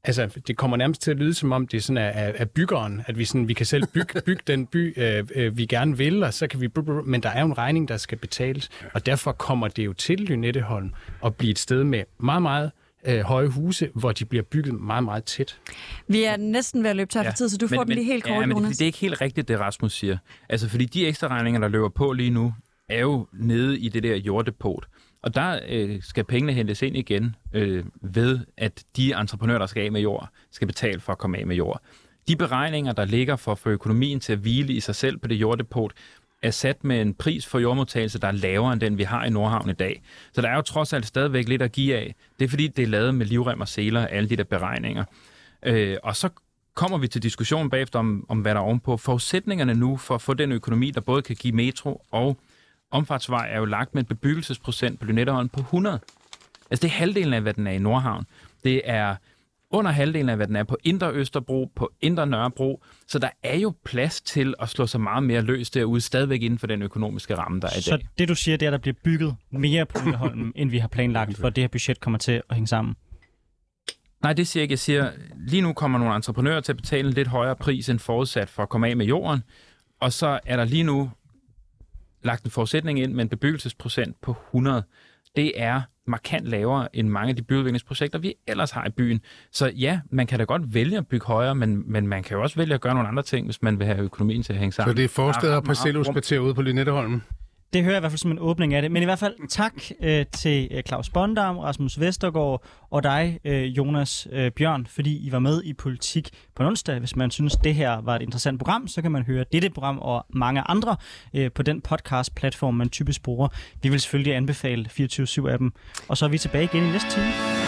[SPEAKER 4] Altså, det kommer nærmest til at lyde som om, det er sådan af, af byggeren, at vi, sådan, vi kan selv bygge, bygge den by, øh, øh, vi gerne vil, og så kan vi... Men der er jo en regning, der skal betales, og derfor kommer det jo til Lynetteholm at blive et sted med meget, meget øh, høje huse, hvor de bliver bygget meget, meget tæt.
[SPEAKER 2] Vi er næsten ved at løbe tør for tid, så du
[SPEAKER 5] men,
[SPEAKER 2] får den lige helt kort,
[SPEAKER 5] ja, men
[SPEAKER 2] Jonas.
[SPEAKER 5] det, det er ikke helt rigtigt, det Rasmus siger. Altså, fordi de ekstra regninger, der løber på lige nu, er jo nede i det der jorddepot. Og der øh, skal pengene hentes ind igen øh, ved, at de entreprenører, der skal af med jord, skal betale for at komme af med jord. De beregninger, der ligger for at få økonomien til at hvile i sig selv på det jorddepot, er sat med en pris for jordmodtagelse, der er lavere end den, vi har i Nordhavn i dag. Så der er jo trods alt stadigvæk lidt at give af. Det er fordi, det er lavet med livrem og seler, alle de der beregninger. Øh, og så kommer vi til diskussionen bagefter om, om, hvad der er ovenpå. Forudsætningerne nu for at få den økonomi, der både kan give metro og omfartsvej, er jo lagt med en bebyggelsesprocent på Lynetteholm på 100. Altså det er halvdelen af, hvad den er i Nordhavn. Det er under halvdelen af, hvad den er på Indre Østerbro, på Indre Nørrebro. Så der er jo plads til at slå sig meget mere løs derude, stadigvæk inden for den økonomiske ramme, der er i
[SPEAKER 1] Så
[SPEAKER 5] dag.
[SPEAKER 1] det du siger, det er, at der bliver bygget mere på Lynetteholm, end vi har planlagt, for at det her budget kommer til at hænge sammen.
[SPEAKER 5] Nej, det siger jeg ikke. Jeg siger, lige nu kommer nogle entreprenører til at betale en lidt højere pris end forudsat for at komme af med jorden. Og så er der lige nu lagt en forudsætning ind med en bebyggelsesprocent på 100. Det er markant lavere end mange af de byudviklingsprojekter, vi ellers har i byen. Så ja, man kan da godt vælge at bygge højere, men, men man kan jo også vælge at gøre nogle andre ting, hvis man vil have økonomien til at hænge
[SPEAKER 3] Så
[SPEAKER 5] sammen.
[SPEAKER 3] det er forsteder
[SPEAKER 5] rum.
[SPEAKER 3] parcelhuskvarter ude på Lynetteholm.
[SPEAKER 1] Det hører jeg i hvert fald som en åbning af det. Men i hvert fald tak øh, til øh, Claus Bondam, Rasmus Vestergaard og dig, øh, Jonas øh, Bjørn, fordi I var med i Politik på onsdag. Hvis man synes, det her var et interessant program, så kan man høre dette program og mange andre øh, på den podcast-platform, man typisk bruger. Vi vil selvfølgelig anbefale 24-7 af dem. Og så er vi tilbage igen i næste time.